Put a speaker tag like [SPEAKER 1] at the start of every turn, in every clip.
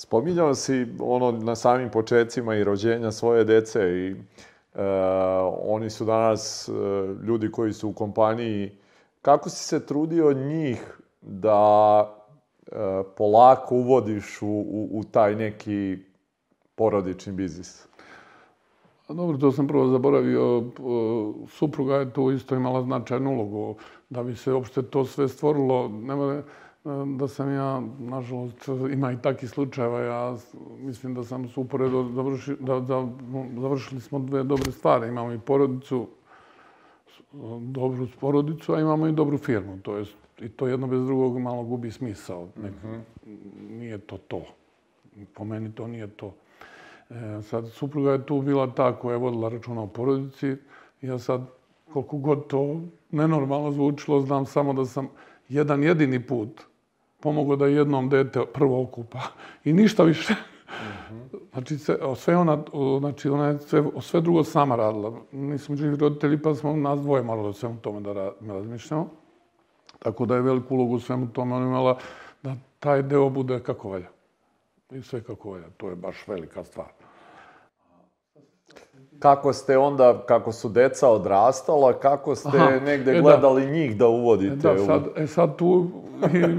[SPEAKER 1] Spominjao si ono na samim početcima i rođenja svoje dece i e, oni su danas e, ljudi koji su u kompaniji. Kako si se trudio njih da e, polako uvodiš u, u, u taj neki porodični biznis?
[SPEAKER 2] Dobro, to sam prvo zaboravio. Supruga je tu isto imala značajnu ulogu. Da bi se uopšte to sve stvorilo, nema da sam ja, nažalost, ima i takih slučajeva, ja mislim da sam su uporedo završi, da, da, završili smo dve dobre stvari. Imamo i porodicu, dobru porodicu, a imamo i dobru firmu. To je, I to jedno bez drugog malo gubi smisao. Mm -hmm. Nije to to. Po meni to nije to. E, sad, supruga je tu bila ta koja je vodila računa o porodici. Ja sad, koliko god to nenormalno zvučilo, znam samo da sam jedan jedini put pomogao da jednom dete prvo okupa i ništa više. Znači, se, sve ona, znači, ona je sve, sve drugo sama radila. Nismo živi roditelji, pa smo nas dvoje malo da svemu tome da razmišljamo. Tako da je veliku ulogu u svemu tome ona imala da taj deo bude kako valja. I sve kako valja. To je baš velika stvar
[SPEAKER 1] kako ste onda, kako su deca odrastala, kako ste Aha, negde e, da. gledali da. njih da uvodite?
[SPEAKER 2] E, da, sad, e, sad tu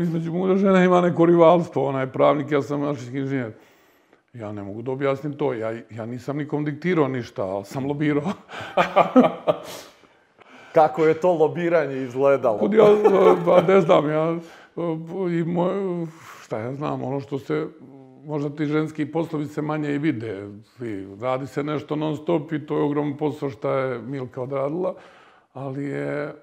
[SPEAKER 2] između muža žena ima neko rivalstvo, ona je pravnik, ja sam mašinski inženjer. Ja ne mogu da objasnim to, ja, ja nisam nikom diktirao ništa, ali sam lobirao.
[SPEAKER 1] kako je to lobiranje izgledalo?
[SPEAKER 2] Kud ja, pa ne znam, ja, i moj, šta ja znam, ono što se možda ti ženski poslovi se manje i vide. Svi, radi se nešto non stop i to je ogroman posao što je Milka odradila, ali je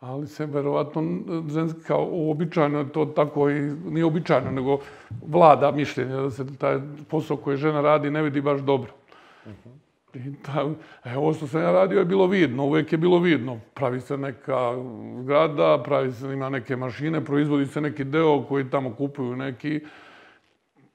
[SPEAKER 2] ali se verovatno ženski kao uobičajeno je to tako i nije običajno, nego vlada mišljenje da se taj posao koji žena radi ne vidi baš dobro. Uh -huh. I ta, e, ovo što sam ja radio je bilo vidno, uvek je bilo vidno. Pravi se neka zgrada, pravi se, ima neke mašine, proizvodi se neki deo koji tamo kupuju neki,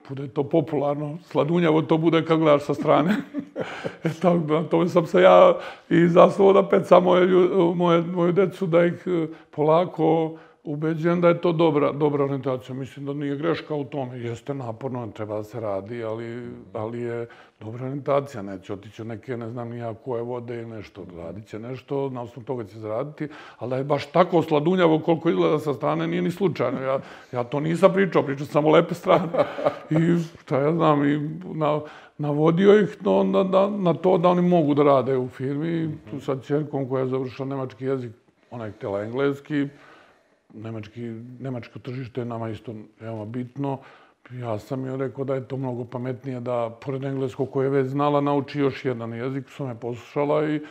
[SPEAKER 2] bude to popularno, sladunjavo to bude kad gledaš sa strane. e, tako, na tome sam se ja i zasnovo da peca moje, moje, moju decu, da ih e, polako ubeđujem da je to dobra, dobra orientacija. Mislim da nije greška u tome. Jeste naporno, treba da se radi, ali, ali je dobra orientacija. Neće otići neke, ne znam nija koje vode ili nešto. Radit će nešto, na osnovu toga će zaraditi. Ali da je baš tako sladunjavo koliko izgleda sa strane, nije ni slučajno. Ja, ja to nisam pričao, pričao samo lepe strane. I šta ja znam, i na, navodio ih no, na, na, na to da oni mogu da rade u firmi. Tu sad čerkom koja je završila nemački jezik, ona je htjela engleski, nemački, nemačko tržište je nama isto veoma bitno. Ja sam joj rekao da je to mnogo pametnije da, pored engleskog koje je već znala, nauči još jedan jezik, su me poslušala i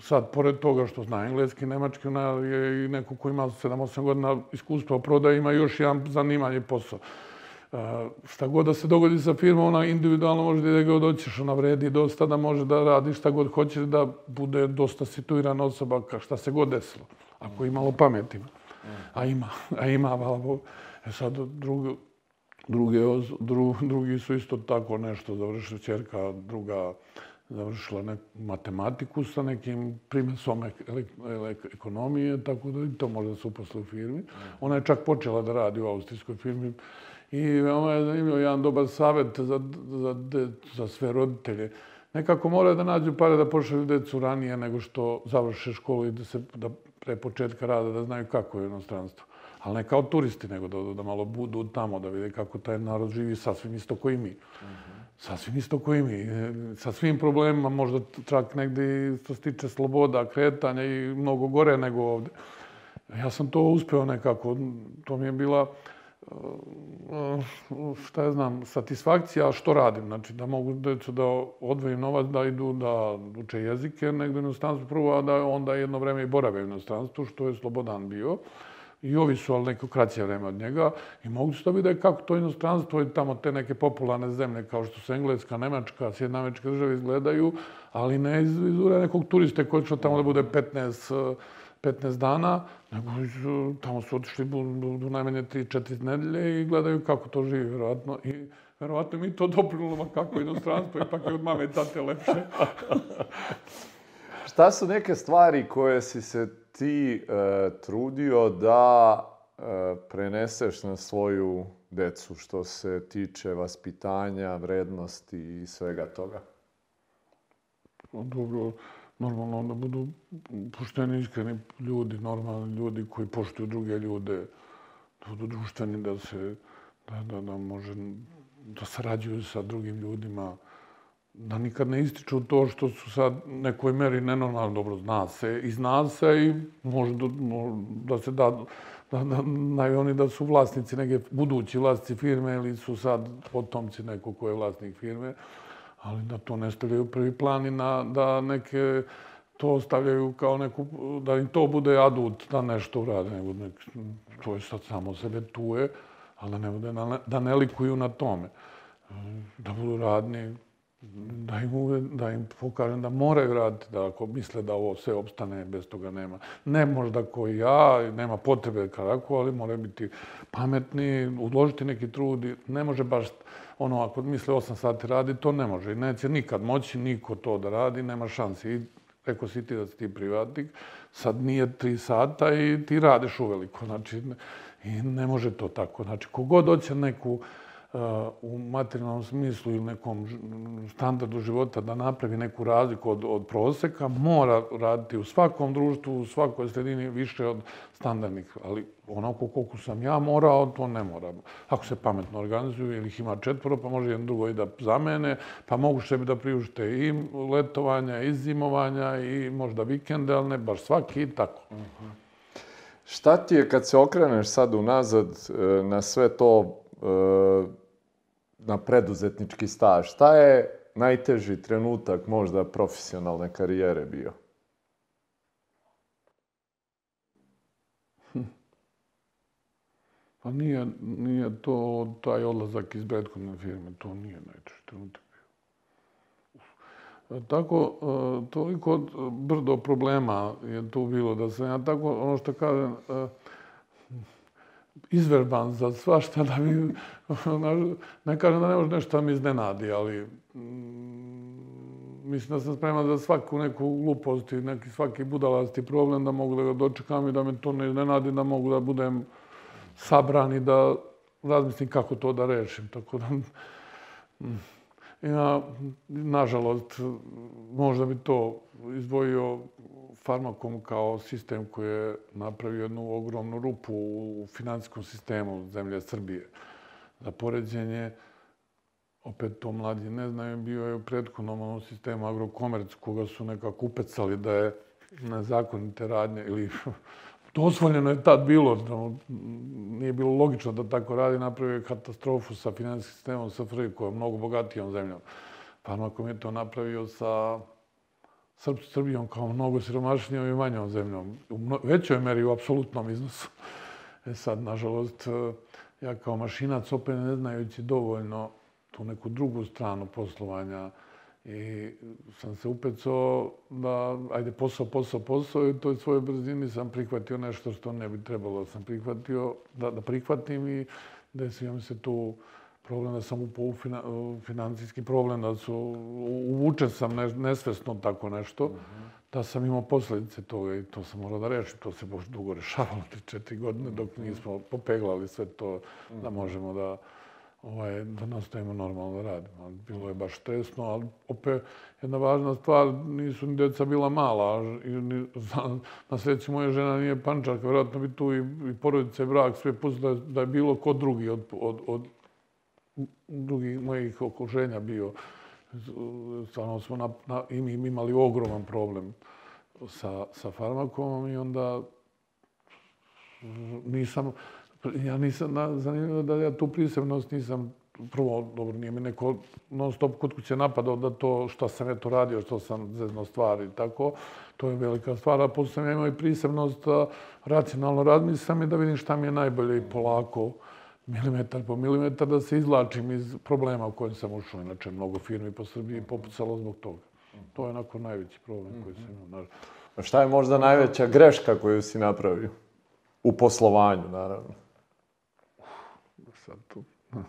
[SPEAKER 2] sad, pored toga što zna engleski, nemački, ona je i neko ko ima 7-8 godina iskustva o prodaji, ima još jedan zanimanje posao. Uh, šta god da se dogodi sa firmom, ona individualno može da god doćeš, ona vredi dosta da može da radi šta god hoće, da bude dosta situirana osoba, šta se god desilo, ako imalo pameti a ima, a ima, hvala Bogu. E sad, drugi, druge, dru, drugi su isto tako nešto završili, čerka druga završila neku matematiku sa nekim primesom ek, ek, ekonomije, tako da i to može da se uposle u firmi. Ona je čak počela da radi u austrijskoj firmi i ona je zanimljivo jedan dobar savet za, za, de, za sve roditelje. Nekako moraju da nađu pare da pošalju decu ranije nego što završe školu i da, se, da pre početka rada da znaju kako je inostranstvo. Ali ne kao turisti, nego da, da malo budu tamo, da vide kako taj narod živi sasvim isto koji mi. Mm -hmm. Sasvim isto koji mi. Sa svim problemima, možda čak negde što se tiče sloboda, kretanja i mnogo gore nego ovde. Ja sam to uspeo nekako. To mi je bila šta ja znam, satisfakcija što radim. Znači da mogu decu da odvojim novac, da idu da uče jezike negde u inostranstvu prvo, a da onda jedno vreme i borave u inostranstvu, što je slobodan bio. I ovi su, ali neko kraće vreme od njega. I mogu se da vide kako to inostranstvo i tamo te neke popularne zemlje, kao što su Engleska, Nemačka, Sjedna američke države izgledaju, ali ne iz, iz nekog turiste koji će tamo da bude 15 15 dana, nego tamo su otišli do, do najmanje 3-4 nedelje i gledaju kako to živi, verovatno. I verovatno mi to doprinulo, ma kako inostranstvo, ipak je od mame i tate lepše.
[SPEAKER 1] Šta su neke stvari koje si se ti e, trudio da e, preneseš na svoju decu što se tiče vaspitanja, vrednosti i svega toga?
[SPEAKER 2] Pa dobro, normalno da budu pošteni, iskreni ljudi, normalni ljudi koji poštuju druge ljude, da budu društveni, da se, da, da, da može, da sarađuju sa drugim ljudima, da nikad ne ističu to što su sad nekoj meri nenormalno dobro zna se i zna se i može da, da se da da, da, da oni da su vlasnici neke budući vlasnici firme ili su sad potomci nekog ko je vlasnik firme, ali da to ne stavljaju prvi plan i na, da neke to stavljaju kao neku, da im to bude adut da nešto urade, nego nek, to je sad samo sebe tuje, ali da ne, bude, da ne likuju na tome. Da budu radni, da im, da im pokažem da moraju raditi, da ako misle da ovo sve opstane, bez toga nema. Ne možda ko i ja, nema potrebe kako, ali moraju biti pametni, uložiti neki trud. Ne može baš ono, ako misle 8 sati radi, to ne može. I neće nikad moći niko to da radi, nema šanse. I rekao si ti da si ti privatnik, sad nije 3 sata i ti radiš uveliko. Znači, i ne može to tako. Znači, kogod hoće neku u materijalnom smislu ili nekom standardu života da napravi neku razliku od, od proseka, mora raditi u svakom društvu, u svakoj sredini više od standardnih. Ali onako koliko sam ja morao, to ne moram. Ako se pametno organizuju ili ih ima četvoro, pa može jedan drugo i da zamene, pa mogu sebi da priušte i letovanja, i zimovanja, i možda vikende, ali ne baš svaki i tako. Uh -huh.
[SPEAKER 1] Šta ti je kad se okreneš sad unazad e, na sve to na preduzetnički staž. Šta je najteži trenutak možda profesionalne karijere bio?
[SPEAKER 2] Pa nije, nije to taj odlazak iz prethodne firme, to nije najteži trenutak bio. Tako, e, toliko brdo problema je tu bilo da sam ja tako, ono što kažem, e, izverban za svašta da mi, ne kažem da ne može nešto da mi iznenadi, ali mm, mislim da sam spreman za svaku neku glupost i neki svaki budalasti problem da mogu da ga dočekam i da me to ne iznenadi, da mogu da budem sabran i da razmislim kako to da rešim. Tako da, mm, ja, nažalost, možda bi to izdvojio farmakom kao sistem koji je napravio jednu ogromnu rupu u finansijskom sistemu zemlje Srbije. Za poređenje, opet to mlađi ne znaju, bio je u prethodnom sistemu agrokomerc, koga su nekako upecali da je nezakonite radnje ili dozvoljeno je tad bilo, da nije bilo logično da tako radi, napravio je katastrofu sa finansijskim sistemom SFRJ, koja je mnogo bogatijom zemljom. Farmakom je to napravio sa Srp, Srbijom kao mnogo siromašnijom i manjom zemljom. U većoj meri u apsolutnom iznosu. E sad, nažalost, e, ja kao mašinac, opet ne znajući dovoljno tu neku drugu stranu poslovanja, i sam se upecao da, ajde, posao, posao, posao, i u toj svojoj brzini sam prihvatio nešto što ne bi trebalo. Sam prihvatio da, da prihvatim i desio mi se tu problem da sam upao u fina, financijski problem, da su, uvučen sam ne, nesvesno tako nešto, uh -huh. da sam imao posledice toga i to sam morao da rešim. To se baš dugo rešavalo, tri, četiri godine, dok nismo popeglali sve to uh -huh. da možemo da, ovaj, da nastavimo normalno da radimo. Bilo je baš stresno, ali opet jedna važna stvar, nisu ni deca bila mala. I, ni, na sreći moja žena nije pančarka, vjerojatno bi tu i, i porodice, brak, sve pustili da, da je bilo ko drugi od, od, od drugih mojih okruženja bio. Stvarno smo na, na, im, imali ogroman problem sa, sa farmakomom i onda nisam, ja nisam, zanimljivo da ja tu prisebnost nisam, prvo, dobro, nije mi neko non stop kod kuće napadao da to što sam eto radio, što sam zezno stvari tako, to je velika stvar, a posle sam ja imao i prisebnost racionalno razmislim i da vidim šta mi je najbolje i polako milimetar po milimetar da se izlačim iz problema u kojem sam ušao. Inače, mnogo firmi po Srbiji popucalo zbog toga. To je onako najveći problem koji sam imao.
[SPEAKER 1] A šta je možda najveća greška koju si napravio? U poslovanju, naravno.
[SPEAKER 2] Sad tu...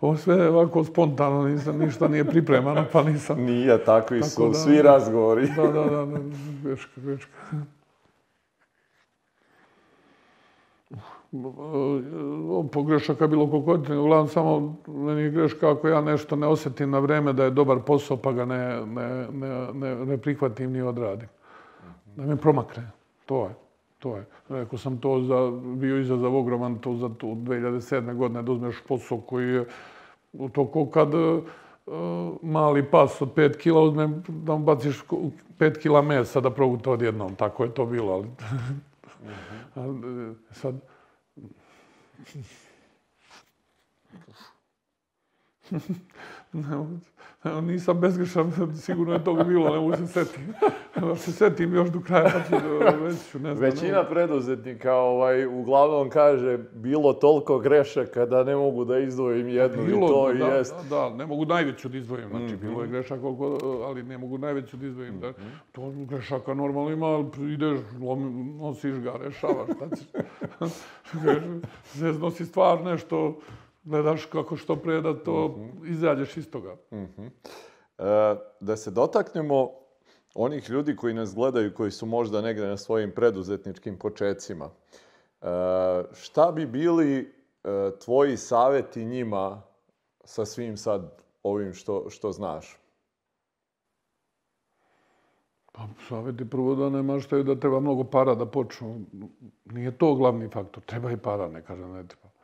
[SPEAKER 2] Ovo sve ovako spontano, nisam, ništa nije pripremano, pa nisam...
[SPEAKER 1] Nije, takvi Tako su da, svi razgovori.
[SPEAKER 2] Da, da, da, greška, greška. pogrešaka bilo koliko godina, uglavnom samo meni je greška ako ja nešto ne osjetim na vreme da je dobar posao pa ga ne, ne, ne, ne, ne prihvatim ni odradim. Da mi promakne. To je. To je. Rekao sam to za, bio izazov ogroman to za tu 2007. godine da uzmeš posao koji je to kad uh, mali pas od 5 kila uzme da mu baciš 5 kila mesa da proguta odjednom. Tako je to bilo, ali... Mm -hmm. sad, ne, nisam bezgrešan, sigurno je toga bilo, ne mogu se setim. Da se setim još do kraja, pa ću već ću, ne znam.
[SPEAKER 1] Većina preduzetnika ovaj, uglavnom kaže bilo toliko grešaka da ne mogu da izdvojim jednu bilo, i to
[SPEAKER 2] da,
[SPEAKER 1] jest.
[SPEAKER 2] Da, da, ne mogu najveću da izdvojim, znači mm -hmm. bilo je grešaka, ali ne mogu najveću da izdvojim. Mm -hmm. da, to grešaka normalno ima, ideš, nosiš ga, rešavaš, šta ćeš. se nosi stvar nešto, gledaš kako što pre da to mm -hmm. izađeš iz toga. Mm -hmm.
[SPEAKER 1] e, da se dotaknemo onih ljudi koji nas gledaju, koji su možda negde na svojim preduzetničkim početcima. E, šta bi bili e, tvoji saveti njima sa svim sad ovim što, što znaš?
[SPEAKER 2] Pa, savjeti prvo da ne maštaju da treba mnogo para da počnu. Nije to glavni faktor. Treba i para, ne kažem, ne treba.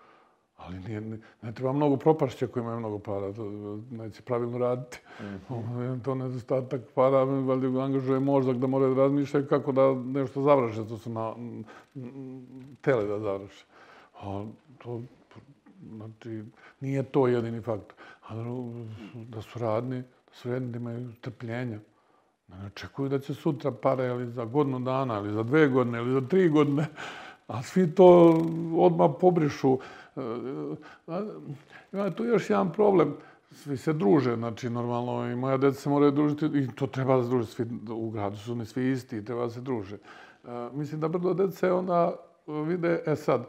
[SPEAKER 2] Ali nije, ne, treba mnogo propašća koji imaju mnogo para, to neće pravilno raditi. Mm -hmm. to nedostatak para, valjda angažuje mozak da mora da razmišljaju kako da nešto završe, to su na, tele da završe. A to, znači, nije to jedini faktor. A da su radni, da su jedni, da imaju trpljenja. Ne očekuju da će sutra pare ili za godinu dana, ili za dve godine, ili za tri godine. A svi to odmah pobrišu. Ima tu još jedan problem. Svi se druže, znači normalno i moja deca se moraju družiti i to treba da se druže. Svi u gradu su ne svi isti treba da se druže. Mislim da brdo dece onda vide, e sad,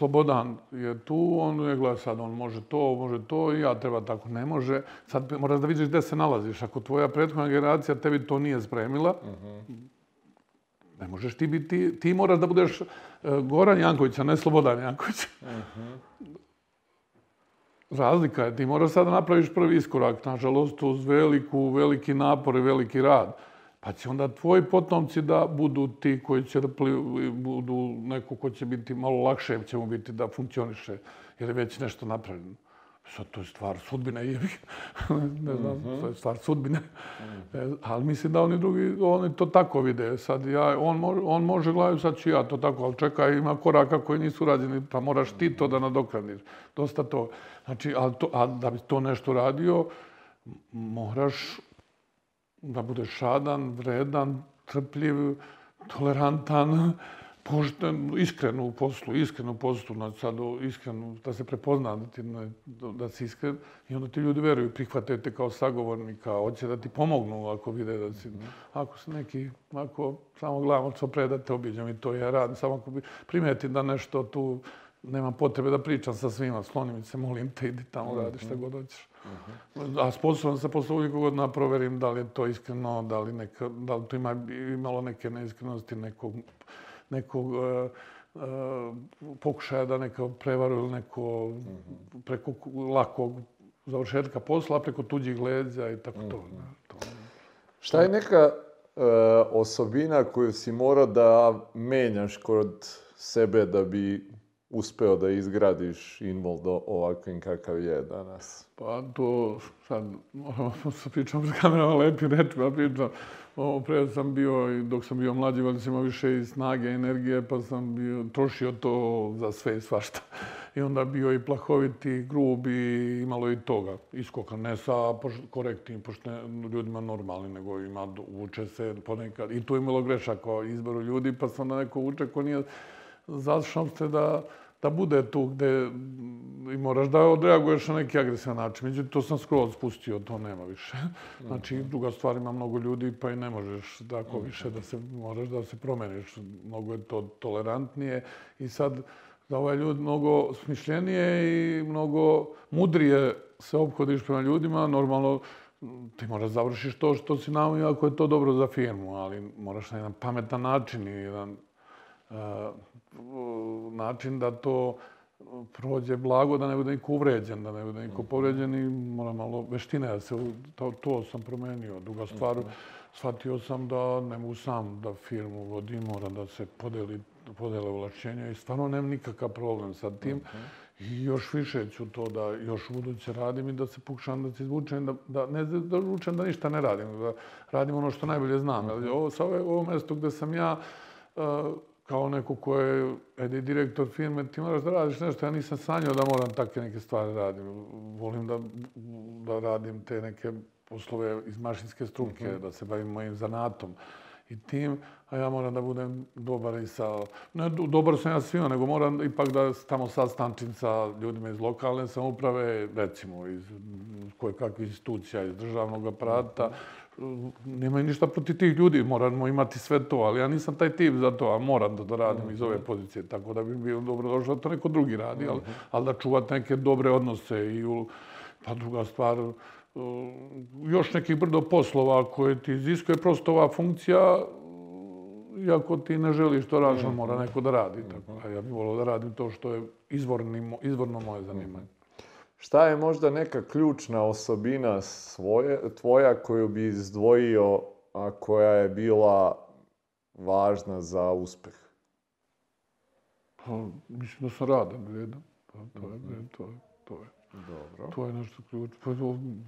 [SPEAKER 2] Slobodan je tu, on je gleda sad, on može to, može to i ja treba tako, ne može. Sad moraš da vidiš gde se nalaziš. Ako tvoja prethodna generacija tebi to nije spremila, uh -huh. Ne možeš ti biti, ti moraš da budeš E, Goran Janković, a ne Slobodan Janković. Uh -huh. Razlika je, ti moraš sad da napraviš prvi iskorak, nažalost, uz veliku, veliki napor i veliki rad. Pa će onda tvoji potomci da budu ti koji će da pli, budu neko ko će biti malo lakše, će mu biti da funkcioniše, jer je već nešto napravljeno. Sad to je stvar sudbine, je ne znam, mm -hmm. to je stvar sudbine. Mm -hmm. ali mislim da oni drugi, oni to tako vide. Sad ja, on, može, on može gledati, sad ću ja to tako, ali čekaj, ima koraka koji nisu rađeni, pa moraš ti to da nadoknadiš. Dosta to. Znači, ali to, a da bi to nešto radio, moraš da budeš šadan, vredan, trpljiv, tolerantan, pošten, iskreno u poslu, iskreno u poslu, znači sad iskreno, da se prepozna da, ti, da si iskren i onda ti ljudi veruju, prihvataju te kao sagovornika, hoće da ti pomognu ako vide da si, ako se neki, ako samo gledamo što pre da te obiđem i to ja radim, samo ako primetim da nešto tu nema potrebe da pričam sa svima, sklonim se, molim te, idi tamo, radi šta god hoćeš. A sposoban sam posle uvijek godina proverim da li je to iskreno, da li, neka, da li to ima imalo neke neiskrenosti, nekog nekog uh, uh, pokušaja da neka prevaru ili neko -hmm. preko lakog završetka posla, preko tuđih leđa i tako to. Ne, to.
[SPEAKER 1] Šta je neka uh, osobina koju si morao da menjaš kod sebe da bi uspeo da izgradiš Involdo ovakvim kakav je danas?
[SPEAKER 2] Pa to sad, moramo se pričam s kamerama lepi rečima, pričam. Ovo pre sam bio, i dok sam bio mlađi, valjda sam imao više i snage, energije, pa sam bio, trošio to za sve i svašta. I onda bio i plahoviti, grubi, imalo i toga. Iskoka, ne sa korektnim, pošto ljudima normalni, nego ima, uče se ponekad. I tu imalo grešaka o izboru ljudi, pa sam na neko uče ko nije zašao se da da bude tu gde i moraš da odreaguješ na neki agresivan način. Međutim, to sam skroz spustio, to nema više. Znači, druga stvar, ima mnogo ljudi, pa i ne možeš tako više da se, moraš da se promeniš. Mnogo je to tolerantnije i sad da ovaj ljud mnogo smišljenije i mnogo mudrije se obhodiš prema ljudima, normalno ti moraš završiš to što si namio ako je to dobro za firmu, ali moraš na jedan pametan način i jedan način da to prođe blago, da ne bude niko uvređen, da ne bude niko povređen i mora malo veštine da se, to, to sam promenio. Druga stvar, shvatio sam da ne mogu sam da firmu vodim, mora da se podeli, podele ulašćenja i stvarno nemam nikakav problem sa tim. I još više ću to da još buduće radim i da se pokušam da se izvučem, da, da ne da učem da ništa ne radim, da radim ono što najbolje znam. Ali ovo, sa ove, ovo mesto gde sam ja, uh, kao neko ko je edi direktor firme, ti moraš da radiš nešto. Ja nisam sanjao da moram takve neke stvari radim. Volim da, da radim te neke poslove iz mašinske struke, mm -hmm. da se bavim mojim zanatom i tim, a ja moram da budem dobar i sa... Ne, dobar sam ja svima, nego moram ipak da tamo sastančim sa ljudima iz lokalne samouprave, recimo iz koje kakvih institucija, iz državnog aparata, -hmm nemaju ništa protiv tih ljudi, moramo imati sve to, ali ja nisam taj tip za to, a moram da to radim iz ove pozicije, tako da bi bilo dobro došlo da to neko drugi radi, ali, ali da čuvati neke dobre odnose i u, pa druga stvar, još nekih brdo poslova koje ti iziskuje prosto ova funkcija, iako ti ne želiš to radiš, mora neko da radi. Tako, a ja bih volio da radim to što je izvorni, izvorno moje zanimanje.
[SPEAKER 1] Šta je možda neka ključna osobina svoje, tvoja koju bi izdvojio, a koja je bila važna za uspeh?
[SPEAKER 2] Pa, mislim da sam radan, vredan. Pa, to je, mm to je, to je. Dobro. To je nešto ključno. Pa,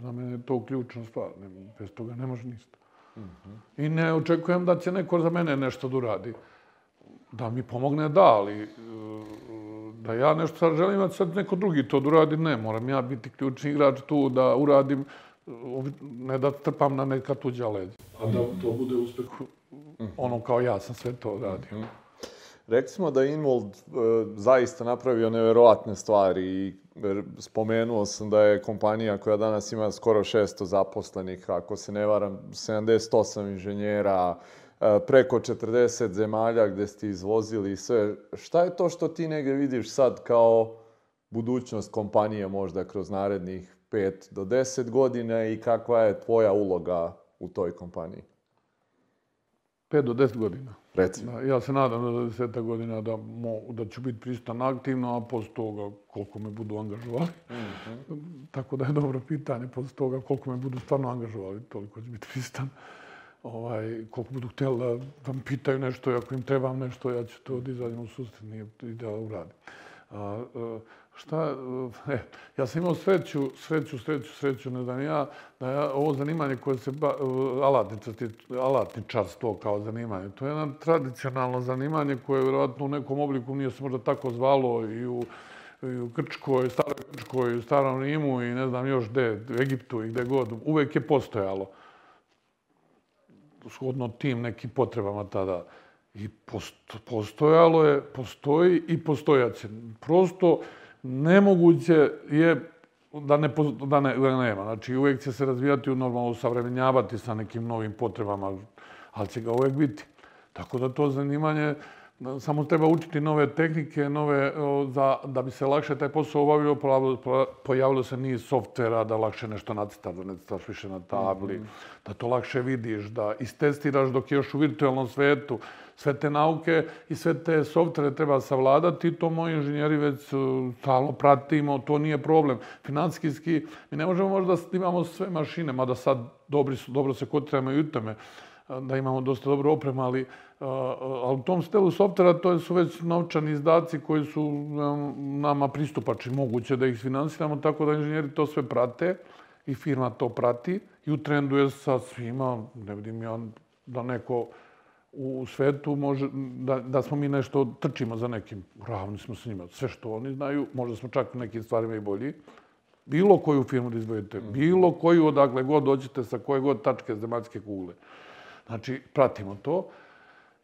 [SPEAKER 2] za mene je to ključna stvar. Ne, bez toga ne može ništa. Mm -hmm. I ne očekujem da će neko za mene nešto da uradi. Da mi pomogne, da, ali da ja nešto sad želim da sad neko drugi to da uradi, ne, moram ja biti ključni igrač tu da uradim, ne da trpam na neka tuđa leđa. A da to bude uspeh ono kao ja sam sve to radio. Mm
[SPEAKER 1] Recimo da Invold e, zaista napravio neverovatne stvari i spomenuo sam da je kompanija koja danas ima skoro 600 zaposlenih, ako se ne varam, 78 inženjera, E, preko 40 zemalja gde ste izvozili sve. Šta je to što ti negde vidiš sad kao budućnost kompanije možda kroz narednih 5 do 10 godina i kakva je tvoja uloga u toj kompaniji?
[SPEAKER 2] 5 do 10 godina.
[SPEAKER 1] Recimo.
[SPEAKER 2] Da, ja se nadam da za 10 godina da, mo, da ću biti pristan aktivno, a posle toga koliko me budu angažovali. Mm -hmm. Tako da je dobro pitanje, posle toga koliko me budu stvarno angažovali, toliko ću biti pristan ovaj, koliko budu htjeli da vam pitaju nešto ako im trebam nešto, ja ću to da izađem u susret i da uradim. A, e, šta, e, ja sam imao sreću, sreću, sreću, sreću, ne znam ja, da ja, ovo zanimanje koje se, ba, e, alatničarstvo, kao zanimanje, to je jedno tradicionalno zanimanje koje vjerovatno u nekom obliku nije se možda tako zvalo i u, i u Grčkoj, staroj Grčkoj, u starom Rimu i ne znam još gde, u Egiptu i gde god, uvek je postojalo shodno tim nekim potrebama tada. I postojalo je, postoji i postojaće. Prosto nemoguće je da ne, da ne, da nema. Znači, uvek će se razvijati u normalno savremenjavati sa nekim novim potrebama, ali će ga uvek biti. Tako da to zanimanje samo treba učiti nove tehnike, nove, za, da bi se lakše taj posao obavio, pojavilo se niz softvera da lakše nešto nacrtaš, da ne crtaš više na tabli, mm -hmm. da to lakše vidiš, da istestiraš dok je još u virtualnom svetu. Sve te nauke i sve te softvere treba savladati, to moji inženjeri već uh, stalno pratimo, to nije problem. Financijski, mi ne možemo možda da imamo sve mašine, mada sad dobri su, dobro se kotiramo i u tome, da imamo dosta dobro oprema, ali, ali u tom stelu softvera to su već novčani izdaci koji su nama pristupačni, moguće da ih finansiramo, tako da inženjeri to sve prate i firma to prati i u trendu je sa svima, ne vidim ja da neko u svetu može, da, da smo mi nešto trčimo za nekim, ravni smo s njima, sve što oni znaju, možda smo čak u nekim stvarima i bolji. Bilo koju firmu da izvojite, bilo koju odakle god dođete sa koje god tačke zemaljske kugle. Znači, pratimo to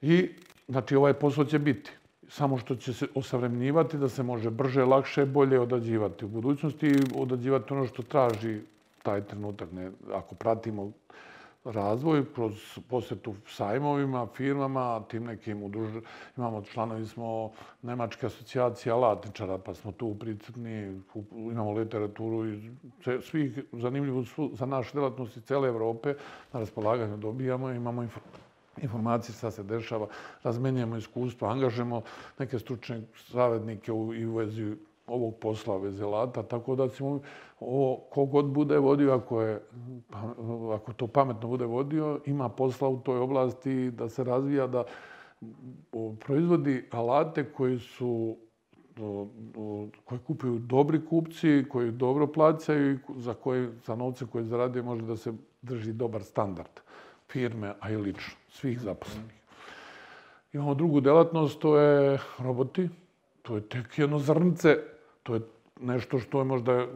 [SPEAKER 2] i znači, ovaj posao će biti. Samo što će se osavremenjivati da se može brže, lakše, bolje odađivati u budućnosti i odađivati ono što traži taj trenutak. Ne, ako pratimo razvoj kroz posjetu sajmovima, firmama, tim nekim udruženjima. Imamo članovi smo Nemačke asocijacije alatničara, pa smo tu pricrni, imamo literaturu iz svih zanimljivu za naše delatnosti cele Evrope na raspolaganju dobijamo, imamo informacije šta se dešava, razmenjujemo iskustva, angažujemo neke stručne savjetnike u, i u vezi ovog posla, vezi alata, tako da ćemo ovo, kogod bude vodio, ako, je, pa, ako to pametno bude vodio, ima posla u toj oblasti da se razvija, da proizvodi alate koji su koje kupuju dobri kupci, koji dobro plaćaju i za, koje, za novce koje zaradio može da se drži dobar standard firme, a i lično, svih zaposlenih. Imamo drugu delatnost, to je roboti. To je tek jedno zrnce, to je nešto što je možda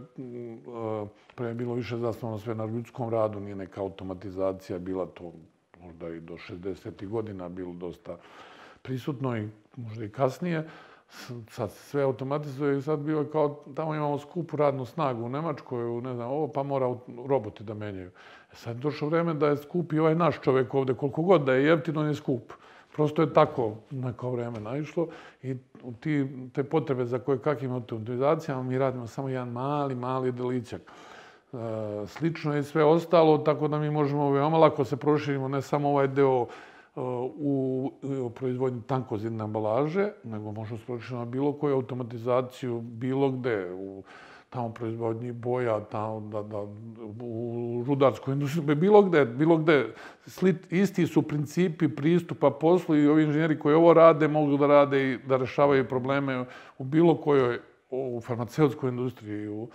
[SPEAKER 2] pre bilo više zasnovano sve na ljudskom radu, nije neka automatizacija, bila to možda i do 60. godina bilo dosta prisutno i možda i kasnije sad sve automatizuje i sad bio kao, tamo imamo skupu radnu snagu u Nemačkoj, u ne znam, ovo, pa mora roboti da menjaju. E sad došlo vreme da je skup i ovaj naš čovek ovde, koliko god da je jeftino, on je skup. Prosto je tako neko vreme naišlo i ti, te potrebe za koje kakvim automatizacijama mi radimo samo jedan mali, mali delićak. E, slično je sve ostalo, tako da mi možemo veoma lako se proširimo, ne samo ovaj deo u, u proizvodnji tankozidne ambalaže, nego možemo sporočiti na bilo koju automatizaciju, bilo gde, u tamo proizvodnji boja, tamo, da, da, u rudarskoj industriji, bilo gde, bilo gde. Slit, isti su principi pristupa poslu i ovi inženjeri koji ovo rade mogu da rade i da rešavaju probleme u bilo kojoj, u farmaceutskoj industriji, u,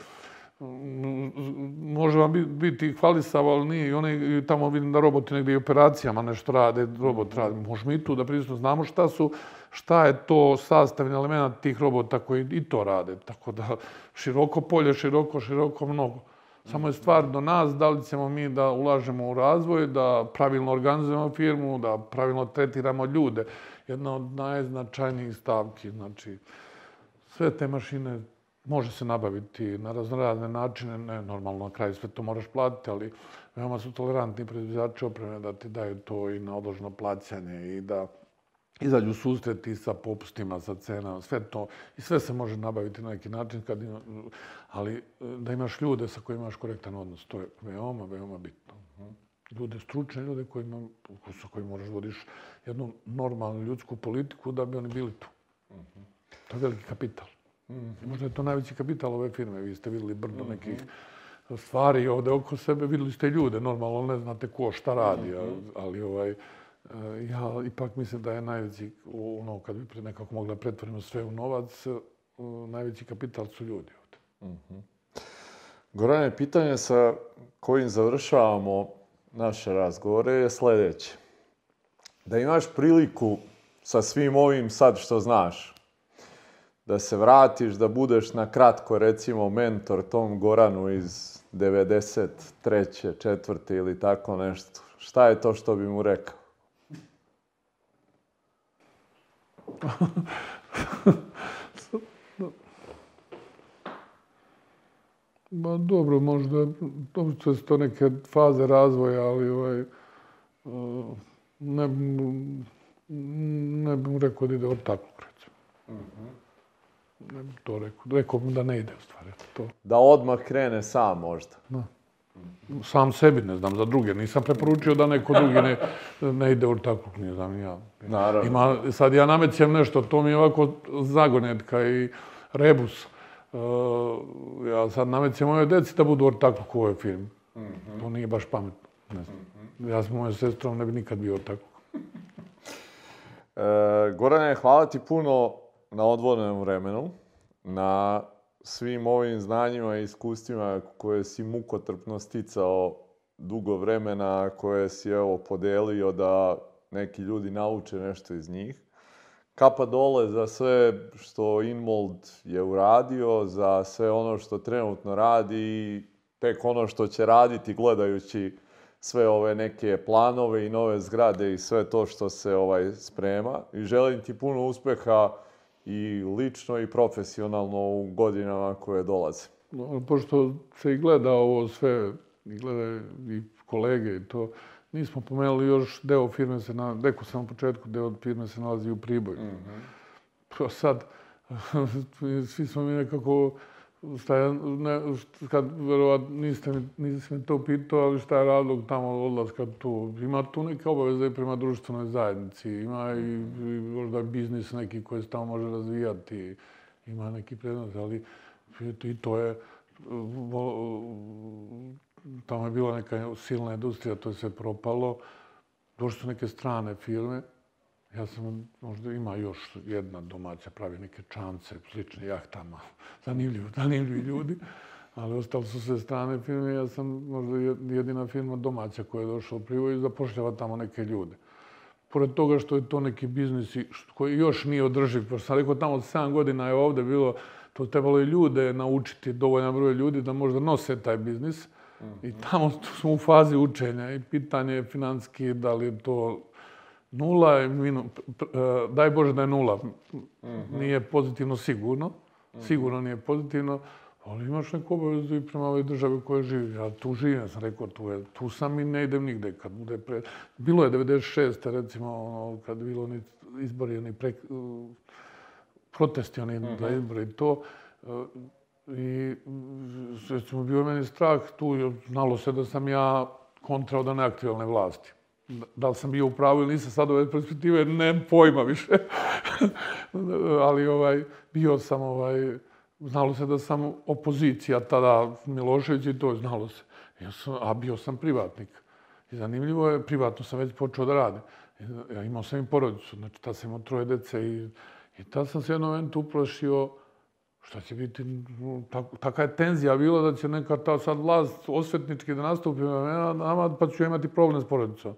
[SPEAKER 2] može vam biti hvalisav, ali nije. I oni tamo vidim da roboti negdje i operacijama nešto rade, robot radi. Možemo i tu da prisutno znamo šta su, šta je to sastavni element tih robota koji i to rade. Tako da široko polje, široko, široko mnogo. Samo je stvar do nas da li ćemo mi da ulažemo u razvoj, da pravilno organizujemo firmu, da pravilno tretiramo ljude. Jedna od najznačajnijih stavki, znači, sve te mašine Može se nabaviti na raznorazne načine, ne normalno na kraju sve to moraš platiti, ali veoma su tolerantni proizvođači opreme da ti daju to i na odložno plaćanje i da izađu susreti sa popustima, sa cenama, sve to. I sve se može nabaviti na neki način, kad ima, ali da imaš ljude sa kojima imaš korektan odnos, to je veoma, veoma bitno. Ljude stručne, ljude kojima, sa kojima moraš vodiš jednu normalnu ljudsku politiku da bi oni bili tu. To je veliki kapital. Mm. Možda je to najveći kapital ove firme. Vi ste videli brdo nekih stvari ovde oko sebe, videli ste ljude, normalno ne znate ko šta radi, ali ovaj, ja ipak mislim da je najveći, ono, kad bi nekako mogla pretvorimo sve u novac, eh, najveći kapital su ljudi ovde. Mm -hmm.
[SPEAKER 1] Gorane, pitanje sa kojim završavamo naše razgovore je sledeće. Da imaš priliku sa svim ovim sad što znaš, da se vratiš, da budeš na kratko, recimo, mentor tom Goranu iz 93. četvrte ili tako nešto. Šta je to što bi mu rekao?
[SPEAKER 2] Ma dobro, možda, to su to neke faze razvoja, ali ovaj, ne, ne bih rekao da ide od takvog, recimo. Mm -hmm ne bih to rekao. Rekao da ne ide u stvari. To.
[SPEAKER 1] Da odmah krene sam možda. Da.
[SPEAKER 2] Sam sebi, ne znam, za druge. Nisam preporučio da neko drugi ne, ne ide u takvog, ne znam, ja.
[SPEAKER 1] Naravno.
[SPEAKER 2] Ima, sad ja namećem nešto, to mi je ovako zagonetka i rebus. Uh, ja sad namećem moje deci da budu ortakog u ovoj firmi. Mm -hmm. To nije baš pametno. Ne znam. Mm -hmm. Ja s mojom sestrom ne bi nikad bio ortakog.
[SPEAKER 1] E, Gorane, hvala ti puno na odvojenom vremenu, na svim ovim znanjima i iskustvima koje si mukotrpno sticao dugo vremena, koje si evo podelio da neki ljudi nauče nešto iz njih. Kapa dole za sve što Inmold je uradio, za sve ono što trenutno radi i tek ono što će raditi gledajući sve ove neke planove i nove zgrade i sve to što se ovaj sprema. I želim ti puno uspeha i lično i profesionalno u godinama koje dolaze.
[SPEAKER 2] Pošto se i gleda ovo sve, i gleda i kolege i to, nismo pomenuli još deo firme se, na, rekao sam na početku, deo firme se nalazi u Priboju. Mm -hmm. Pa sad, svi smo mi nekako šta веројатно не kad, не niste, niste me to pitao, ali šta je razlog tamo odlaska tu? Ima tu neke obaveze i prema društvenoj zajednici, ima i, i možda biznis neki koji se tamo može razvijati, ima neki prednost, ali i to je, tamo je bila neka silna industrija, to je sve propalo, došli su neke strane firme, Ja sam, možda ima još jedna domaća, pravi neke čance, slične jahtama, zanimljivi, zanimljivi ljudi, ali ostali su sve strane firme. Ja sam možda jedina firma domaća koja je došla u Privo i zapošljava tamo neke ljude. Pored toga što je to neki biznis koji još nije održiv, pošto sam rekao tamo 7 godina je ovde bilo, to trebalo i ljude naučiti, dovoljan broj ljudi da možda nose taj biznis. -hmm. I tamo smo u fazi učenja i pitanje je finanski da li to Nula je minu, e, daj Bože da je nula. Mhm. Nije pozitivno sigurno. Mhm. Sigurno nije pozitivno. Ali imaš neku obavezu i prema ovoj državi u kojoj živi. Ja tu živim, ja sam rekao, tu, je, tu sam i ne idem nigde. Kad bude pre... Bilo je 96. recimo, ono, kad bilo oni izbori, oni pre... protesti oni mm -hmm. za izbori i to. E, I, recimo, bio meni strah tu, znalo se da sam ja kontra od one aktualne vlasti da li sam bio u pravu ili nisam sad ove perspektive, nemam pojma više. Ali ovaj, bio sam, ovaj, znalo se da sam opozicija tada Milošević i to znalo se. Ja sam, a bio sam privatnik. I zanimljivo je, privatno sam već počeo da radim. Ja imao sam i porodicu, znači tad sam imao troje dece i, i tad sam se jedno momentu uplašio šta će biti, tak, taka je tenzija bila da će neka ta sad vlast osvetnički da nastupi na nama, pa ću imati problem s porodicom.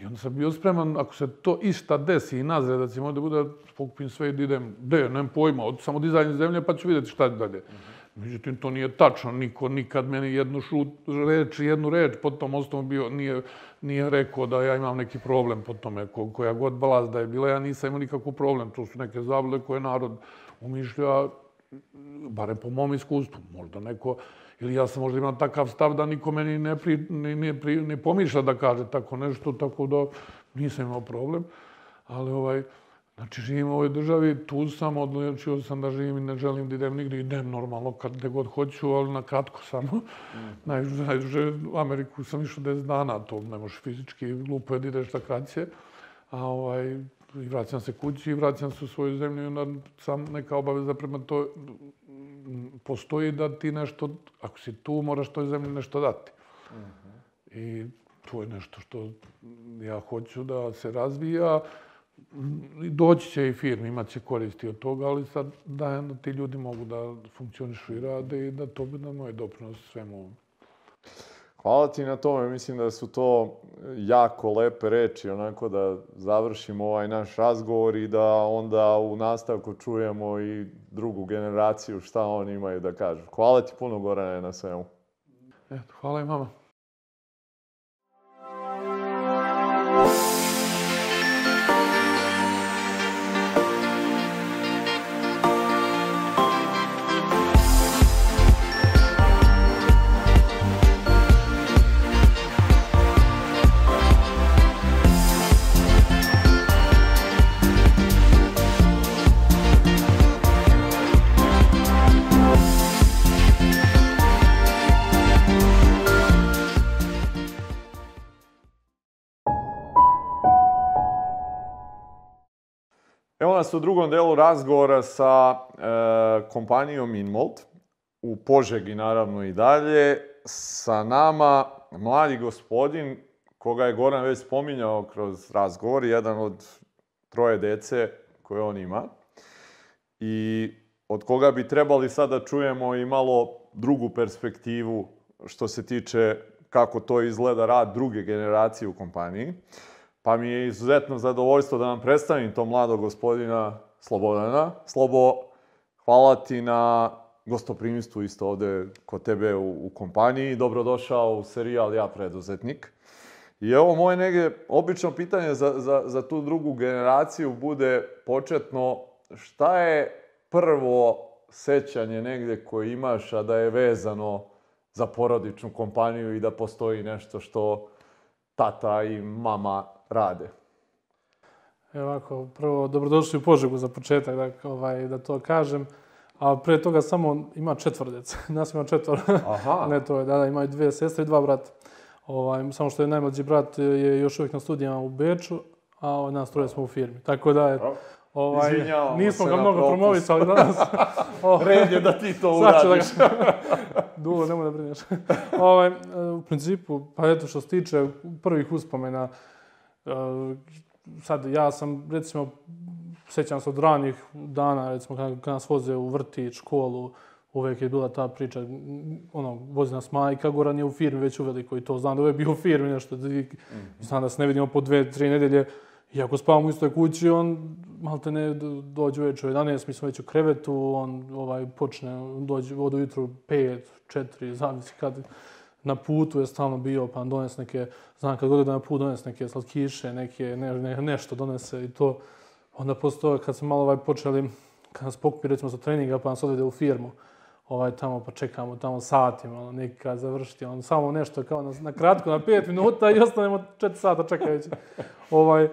[SPEAKER 2] I onda sam bio spreman, ako se to išta desi i nazre, da ćemo da bude, pokupim sve i da idem, de, nemam pojma, od samo dizajnje zemlje, pa ću vidjeti šta je dalje. Mm -hmm. Međutim, to nije tačno, niko nikad meni jednu šut, reč, jednu reč pod tom osnovom bio, nije, nije rekao da ja imam neki problem po tome, ko, koja god balast da je bila, ja nisam imao nikakav problem, to su neke zablude koje narod umišlja, bare po mom iskustvu, možda neko ili ja sam možda imao takav stav da niko meni ne, pri, ne, ne, pri, ne pomišlja da kaže tako nešto, tako da nisam imao problem. Ali ovaj, znači živim u ovoj državi, tu sam, odlučio sam da živim i ne želim da idem nigdje, idem normalno kad gde god hoću, ali na kratko samo. Mm. Najduže, najduže u Ameriku sam išao 10 dana, to ne možeš fizički, glupo je da ideš kraće. A ovaj, i vraćam se kući i vraćam se u svoju zemlju i onda sam neka obaveza prema to postoji da ti nešto, ako si tu, moraš toj zemlji nešto dati. Uh mhm. -huh. I to je nešto što ja hoću da se razvija. I doći će i firme, imat će koristi od toga, ali sad dajem da ti ljudi mogu da funkcionišu i rade i da to bude moj doprinos svemu ovom.
[SPEAKER 1] Hvala ti na tome, mislim da su to jako lepe reči, onako da završimo ovaj naš razgovor i da onda u nastavku čujemo i drugu generaciju šta oni imaju da kažu. Hvala ti puno, Gorane, na svemu.
[SPEAKER 2] Eto, hvala i mama.
[SPEAKER 1] Evo nas u drugom delu razgovora sa e, kompanijom Inmold, u Požegi naravno i dalje. Sa nama mladi gospodin, koga je Goran već spominjao kroz razgovor, jedan od troje dece koje on ima. I od koga bi trebali sada da čujemo i malo drugu perspektivu što se tiče kako to izgleda rad druge generacije u kompaniji. Pa mi je izuzetno zadovoljstvo da vam predstavim to mladog gospodina Slobodana. Slobo, hvala ti na gostoprimstvu isto ovde kod tebe u, u kompaniji. Dobrodošao u serijal Ja preduzetnik. I evo moje nege obično pitanje za, za, za tu drugu generaciju bude početno šta je prvo sećanje negde koje imaš, a da je vezano za porodičnu kompaniju i da postoji nešto što tata i mama rade.
[SPEAKER 3] Evo ovako, prvo, dobrodošli u Požegu za početak, da, ovaj, da to kažem. A pre toga samo ima četvr djece. Nas ima četvr.
[SPEAKER 1] Aha.
[SPEAKER 3] ne, to je, da, da, imaju dvije sestre i dva brata. Ovaj, samo što je najmlađi brat je još uvijek na studijama u Beču, a ovaj, nas troje smo u firmi. Tako da je, ovaj,
[SPEAKER 1] Izvinjavamo
[SPEAKER 3] nismo ga mnogo promovisali danas. Oh,
[SPEAKER 1] Red je da ti to
[SPEAKER 3] Sad ću da
[SPEAKER 1] uradiš.
[SPEAKER 3] ga... Dulo, nemoj da brineš. ovaj, u principu, pa eto što se tiče prvih uspomena, sad ja sam, recimo, sjećam se od ranih dana, recimo kad, kad nas voze u vrtić, školu, uvijek je bila ta priča, ono, vozi nas majka, Goran je u firmi već uveliko i to znam da je bio u firmi nešto, da, i- znam da se ne vidimo po dve, tri nedelje, iako spavamo u istoj kući, on malte ne do- dođe uveče u 11, mi smo već u krevetu, on ovaj, počne, dođe od ujutru 5, 4, zavisi kad, na putu je stalno bio, pa donese neke, znam kad god da na put donese neke slatkiše, neke, ne, ne, nešto donese i to. Onda posle toga kad smo malo ovaj počeli, kad nas pokupi recimo sa treninga pa nas odvede u firmu, ovaj tamo pa čekamo tamo satima, ono, neki kad završiti, on samo nešto kao na, na kratko, na pet minuta i ostanemo četiri sata čekajući. ovaj,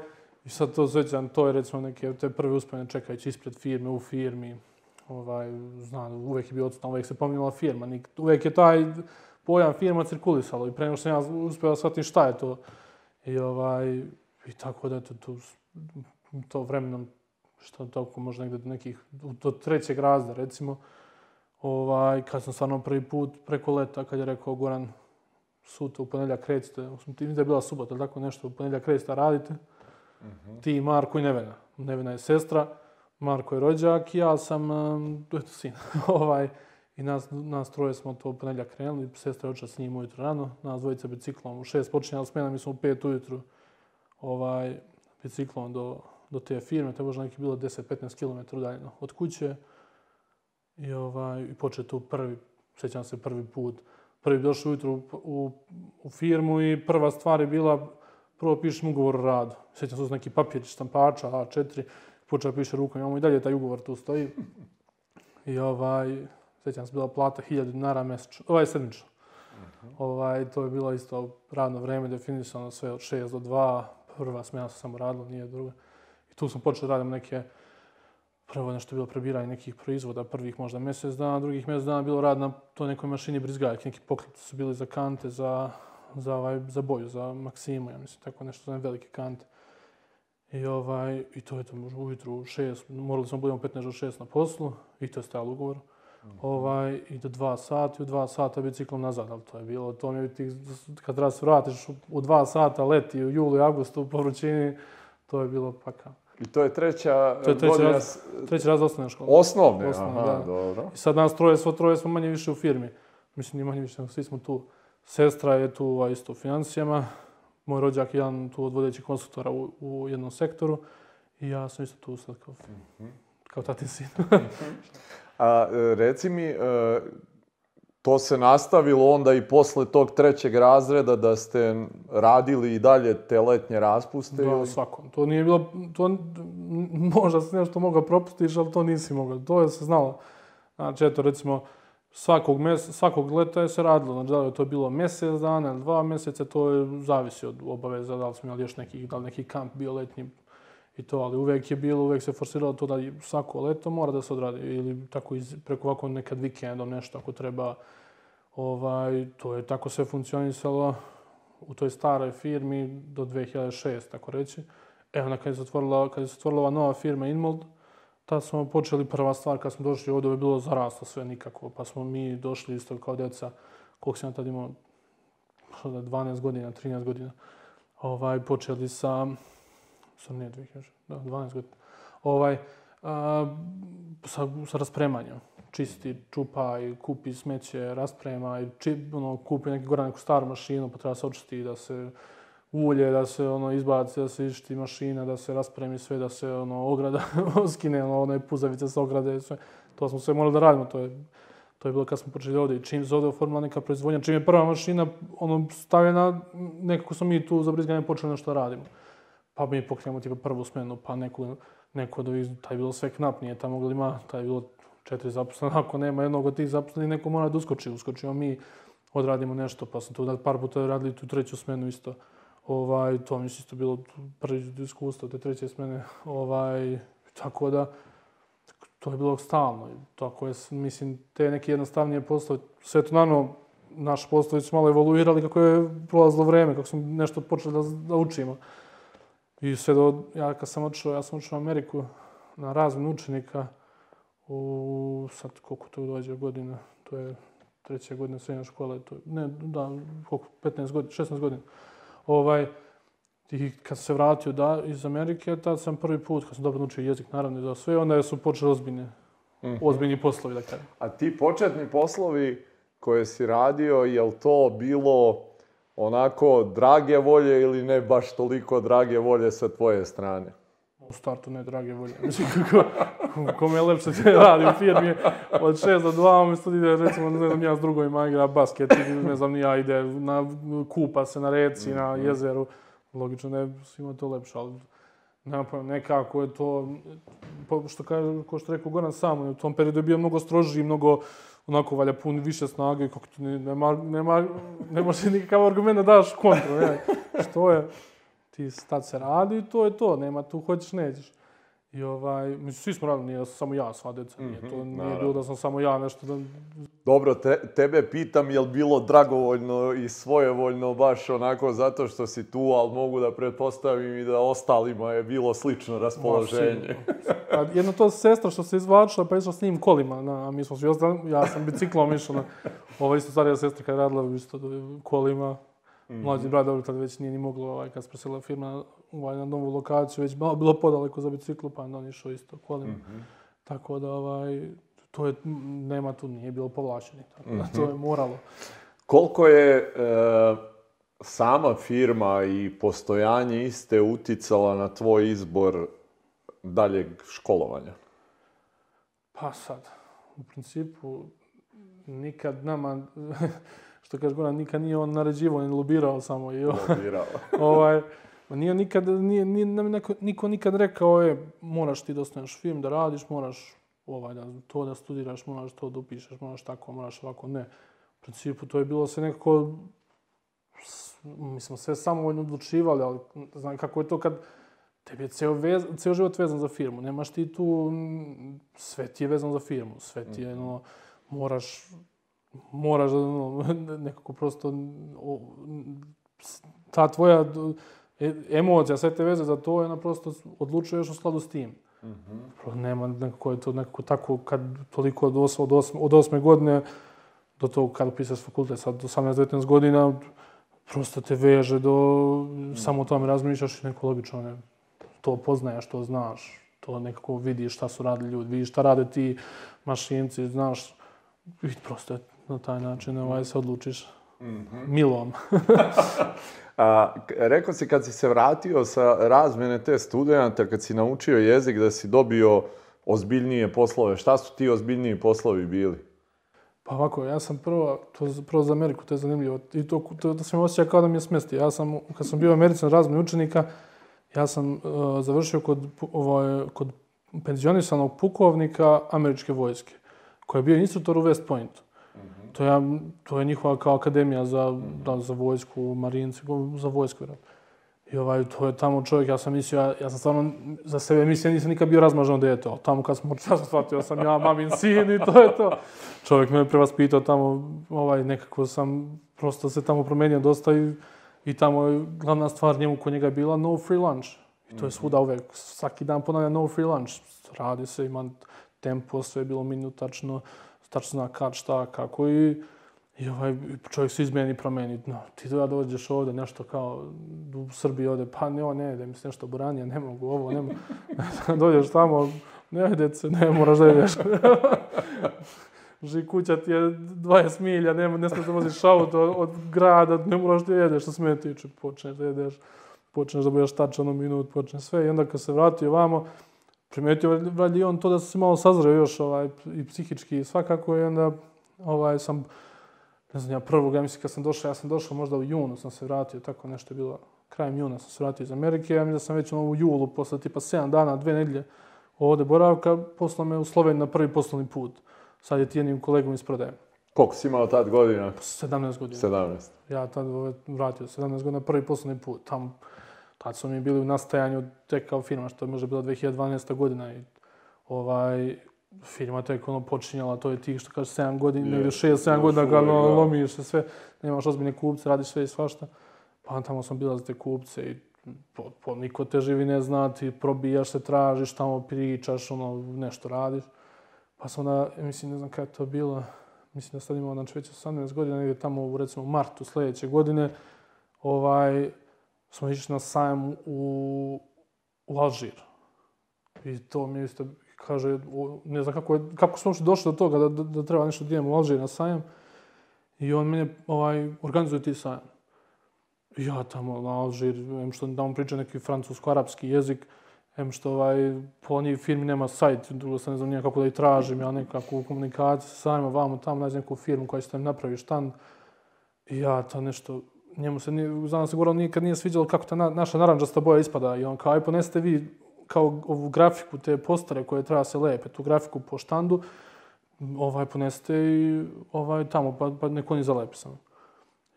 [SPEAKER 3] I sad to svećam, to je recimo neke te prve uspomene čekajući ispred firme, u firmi. Ovaj, znam, uvijek je bio odsutan, uvijek se pominjala firma. Nik, uvijek je taj pojam firma cirkulisalo i pre nego što sam ja uspio da shvatim šta je to. I, ovaj, i tako da eto, to, to vremenom, što toliko možda negdje do nekih, do trećeg razda recimo, ovaj, kad sam stvarno prvi put preko leta, kad je rekao Goran, sutra u ponedjeljak krećete, mislim, da je bila subota, tako nešto, u ponedjeljak krećete, radite, ti, Marko i Nevena. Nevena je sestra, Marko je rođak i ja sam, um, eto, sin. ovaj, I nas, nas troje smo to u ponedjeljak krenuli, sestra je očela s njim ujutro rano, nas dvojica biciklom u šest počinjala smjena, mi smo u pet ujutru ovaj, biciklom do, do te firme, to je možda neki bilo 10-15 km udaljeno od kuće. I, ovaj, i počeo tu prvi, sjećam se prvi put, prvi došao ujutru u, u, u firmu i prva stvar je bila, prvo pišem ugovor o radu. Sjećam se uz neki papir štampača, A4, počeo piše rukom, imamo i dalje taj ugovor tu stoji. I ovaj, sjećam se, bila plata 1000 dinara mjesečno, ovaj sedmično. Ovaj, to je bilo isto radno vreme definisano sve od 6 do 2, prva smjena se samo radila, nije druga. I tu smo počeli da radimo neke, prvo nešto bilo prebiranje nekih proizvoda, prvih možda mjesec dana, drugih mjesec dana bilo rad na to nekoj mašini brizgaljke, neki poklopci su bili za kante, za, za, ovaj, za boju, za Maksimu, ja mislim, tako nešto, za velike kante. I, ovaj, I to je to, ujutru u šest, morali smo budemo 15 do 6 na poslu, i to je stajalo ugovor. Ovaj, I do dva sata, i u dva sata biciklom nazad, ali to je bilo, to mi ti, kad se vratiš u- u dva sata leti u julu i avgustu po vrućini, to je bilo pakao.
[SPEAKER 1] I to je treća
[SPEAKER 3] To je treći
[SPEAKER 1] godina
[SPEAKER 3] raz- Treći raz osnovne škole.
[SPEAKER 1] osnovne.
[SPEAKER 3] Osnovne,
[SPEAKER 1] Aha,
[SPEAKER 3] da.
[SPEAKER 1] dobro.
[SPEAKER 3] I sad nas troje, svo troje smo manje više u firmi. Mislim, ni manje više, svi smo tu. Sestra je tu ovaj, isto u financijama. Moj rođak je jedan tu od vodećih konstruktora u, u jednom sektoru. I ja sam isto tu sad kao, kao tatin sin.
[SPEAKER 1] A e, reci mi, e, to se nastavilo onda i posle tog trećeg razreda da ste radili i dalje te letnje raspuste?
[SPEAKER 3] da,
[SPEAKER 1] ili-
[SPEAKER 3] svakom. To nije bilo, to možda se nešto mogao propustiš, ali to nisi mogao. To je se znalo. Znači, eto, recimo, svakog, mes, svakog leta je se radilo. Znači, da li je to bilo mjesec dana ili dva mjeseca, to je zavisi od obaveza, da li smo imali još neki, da li neki kamp bio letnji i to, ali uvijek je bilo, uvijek se forsiralo to da svako leto mora da se odradi ili tako iz, preko ovako nekad vikendom nešto ako treba. Ovaj, to je tako sve funkcionisalo u toj staroj firmi do 2006, tako reći. Evo, onda kad je se otvorila, kad je se otvorila ova nova firma Inmold, tad smo počeli prva stvar, kad smo došli ovdje, je bilo zaraslo sve nikako, pa smo mi došli isto kao djeca, koliko sam ja tad imao, šta da, 12 godina, 13 godina, ovaj, počeli sa, sam nije 2000, da, 12 godina, ovaj, a, sa, sa raspremanjem. Čisti, čupa i kupi smeće, rasprema i či, ono, kupi neki gore neku staru mašinu, pa treba se očisti da se ulje, da se ono izbaci, da se išti mašina, da se raspremi sve, da se ono ograda skine, ono, one puzavice sa ograde, sve. To smo sve morali da radimo, to je, to je bilo kad smo počeli ovdje. I čim se ovdje oformila neka proizvodnja, čim je prva mašina ono, stavljena, nekako smo mi tu za brizganje počeli nešto da radimo. Pa mi pokrenemo tipa prvu smenu, pa neko, neko da iz- taj bilo sve knap, nije tamo ima, taj bilo četiri zaposlena, ako nema jednog od tih zaposlenih, neko mora da uskoči, uskočimo mi, odradimo nešto, pa sam tu par puta radili tu treću smenu isto. Ovaj, to mi je isto bilo prvi iskustvo te treće smene. Ovaj, tako da, to je bilo stalno. Tako je, mislim, te neke jednostavnije poslove, sve to naravno, naši poslovi su malo evoluirali kako je prolazilo vreme, kako smo nešto počeli da, da učimo. I sve do, ja kad sam otišao, ja sam otišao u Ameriku na razmin učenika u, sad koliko to dođe godina, to je treća godina srednje škole, to je, ne, da, koliko, 15 godina, 16 godina. Ovaj, i kad sam se vratio da, iz Amerike, tad sam prvi put, kad sam dobro naučio jezik, naravno i za sve, onda su počeli ozbiljne, mm -hmm. ozbiljni poslovi, da kažem.
[SPEAKER 1] A ti početni poslovi koje si radio, je li to bilo onako drage volje ili ne baš toliko drage volje sa tvoje strane?
[SPEAKER 3] U startu ne drage volje. Mislim, kako, kome je lepše se radi u firmi, od 6 do 2, umjesto da ide, recimo, ne znam, ja s drugovima igra basket, ne znam, ja ide na, kupa se na reci, na jezeru. Logično ne svima to lepše, ali pojma, nekako je to, što kaže, ko što rekao Goran sam, u tom periodu je bio mnogo strožiji, mnogo, onako valja pun više snage, kako ti nema, nema, ne može nikakav argument da daš kontru, ne. Što je, ti tad se radi i to je to, nema tu hoćeš, nećeš. I ovaj, mislim, svi smo radili, nije samo ja sva deca, nije to, mhm, nije bilo da sam samo ja nešto da...
[SPEAKER 1] Dobro, te, tebe pitam, je li bilo dragovoljno i svojevoljno baš onako zato što si tu, ali mogu da pretpostavim i da ostalima je bilo slično raspoloženje.
[SPEAKER 3] A jedno to sestra što se izvačila, pa išla s njim kolima, na, a mi smo svi ostali, ja sam biciklom išao na, ova isto starija sestra kada je radila isto kolima, Mm-hmm. Mlađi brat, dobro, tad već nije ni moglo, ovaj, kad se preselila firma ovaj, na novu lokaciju, već malo bilo podaleko za biciklu, pa on išao isto kolima. Mm-hmm. Tako da, ovaj, to je, nema tu, nije bilo povlačeni, tako da mm-hmm. to je moralo.
[SPEAKER 1] Koliko je e, sama firma i postojanje iste uticala na tvoj izbor daljeg školovanja?
[SPEAKER 3] Pa sad, u principu, nikad nama što kaže Goran, nikad nije on naređivo, ni lobirao samo. I,
[SPEAKER 1] lobirao.
[SPEAKER 3] ovaj, nije nikad, nije, nije neko, niko nikad rekao, je, moraš ti da ostaneš film, da radiš, moraš ovaj, da, to da studiraš, moraš to da upišeš, moraš tako, moraš ovako, ne. U principu, to je bilo sve nekako, mi smo sve samovoljno odlučivali, ali znam kako je to kad tebi je ceo, vez, ceo život vezan za firmu. Nemaš ti tu, sve ti je vezano za firmu, sve ti je, no, moraš moraš da no, nekako prosto ta tvoja e, emocija, sve te veze za to, ona prosto odlučuješ u skladu s tim. Mm -hmm. Nema nekako je to nekako tako kad toliko od, os, od, osme, od osme godine do tog kad upisaš fakultet, sad do 18-19 godina, prosto te veže do, mm. samo o tome razmišljaš i neko logično ne, to poznaješ, to znaš, to nekako vidiš šta su radili ljudi, vidiš šta rade ti mašinci, znaš, i prosto je na taj način ovaj, se odlučiš mm -hmm. milom.
[SPEAKER 1] A, rekao si kad si se vratio sa razmene te studenta, kad si naučio jezik, da si dobio ozbiljnije poslove. Šta su ti ozbiljniji poslovi bili?
[SPEAKER 3] Pa ovako, ja sam prvo, to prvo za Ameriku, to je zanimljivo. I to, to da sam osjećao kao da mi je smesti. Ja sam, kad sam bio na razmeni učenika, ja sam uh, završio kod, ovaj, kod penzionisanog pukovnika američke vojske, koji je bio instruktor u West Pointu. To je, to je njihova kao akademija za, da, za vojsku, marinci, za vojsku, vjerojatno. I ovaj, to je tamo čovjek, ja sam mislio, ja, ja sam stvarno za sebe mislio, nisam nikad bio razmaženo dete, ali tamo kad smo, ja sam shvatio, sam ja mamin sin i to je to. Čovjek me prevaspitao tamo, ovaj, nekako sam prosto se tamo promenio dosta i, i tamo je glavna stvar njemu kod njega je bila no free lunch. I to je svuda uvek, svaki dan ponavlja no free lunch. Radi se, ima tempo, sve je bilo minutačno tačno zna kad, šta, kako i, i ovaj, čovjek se izmeni promeni. No, ti da dođeš ovde, nešto kao u Srbiji ovde, pa ne, ne, da mi se nešto buranije, ne mogu ovo, ne mogu. dođeš tamo, ne, dece, ne moraš da ideš. Ži kuća ti je 20 milja, ne, ne smiješ da voziš auto od, od grada, ne moraš da jedeš, što smije tiče, počneš da jedeš, počneš da budeš tačan u minut, počneš sve. I onda kad se vrati ovamo, primetio valjda i on to da se malo sazreo još ovaj, i psihički i svakako i onda ovaj, sam, ne znam, ja prvog, ja mislim kad sam došao, ja sam došao možda u junu, sam se vratio, tako nešto je bilo, krajem juna sam se vratio iz Amerike, ja mislim da sam već u julu, posle tipa 7 dana, dve nedelje ovde boravka, poslao me u Sloveniju na prvi poslovni put. Sad je ti jednim kolegom iz prodaje.
[SPEAKER 1] Koliko si imao tad godina?
[SPEAKER 3] 17 godina.
[SPEAKER 1] 17.
[SPEAKER 3] Ja tad ovaj, vratio 17 godina, prvi poslovni put. Tamo tad smo mi bili u nastajanju tek kao firma, što je možda bila 2012. godina. I, ovaj, firma tek ono počinjala, to je tih što kaže 7 godina,
[SPEAKER 1] Je,
[SPEAKER 3] negdje 6-7
[SPEAKER 1] još
[SPEAKER 3] godina kad
[SPEAKER 1] uvek,
[SPEAKER 3] ono,
[SPEAKER 1] da.
[SPEAKER 3] lomiš se sve, nemaš ozbiljne kupce, radiš sve i svašta. Pa tamo sam bila za te kupce i po, po, niko te živi ne zna, ti probijaš se, tražiš, tamo pričaš, ono, nešto radiš. Pa sam onda, mislim, ne znam kada je to bilo, mislim da sad imao, znači već 18 godina, negdje tamo u, recimo, martu sljedeće godine, ovaj, smo išli na sajam u, u Alžir. I to mi je isto, kaže, ne znam kako, je, kako smo uopšte došli do toga da, da, da treba nešto da idemo u Alžir na sajam. I on mene ovaj, organizuje ti sajam. Ja tamo na Alžir, em što tamo priča neki francusko-arapski jezik, em što ovaj, po njih firmi nema sajt, drugo sam ne znam nije kako da ih tražim, ja nekako u komunikaciji sa sajma, vamo tamo nađem neku firmu koja će tam napravi štand. I ja to nešto, njemu se nije, znam se govorio, nikad nije sviđalo kako ta na, naša naranđasta boja ispada. I on kao, aj ponesite vi kao ovu grafiku, te postare koje treba se lepe, tu grafiku po štandu, ovaj, ponesite i ovaj, tamo, pa, pa neko oni zalepi samo.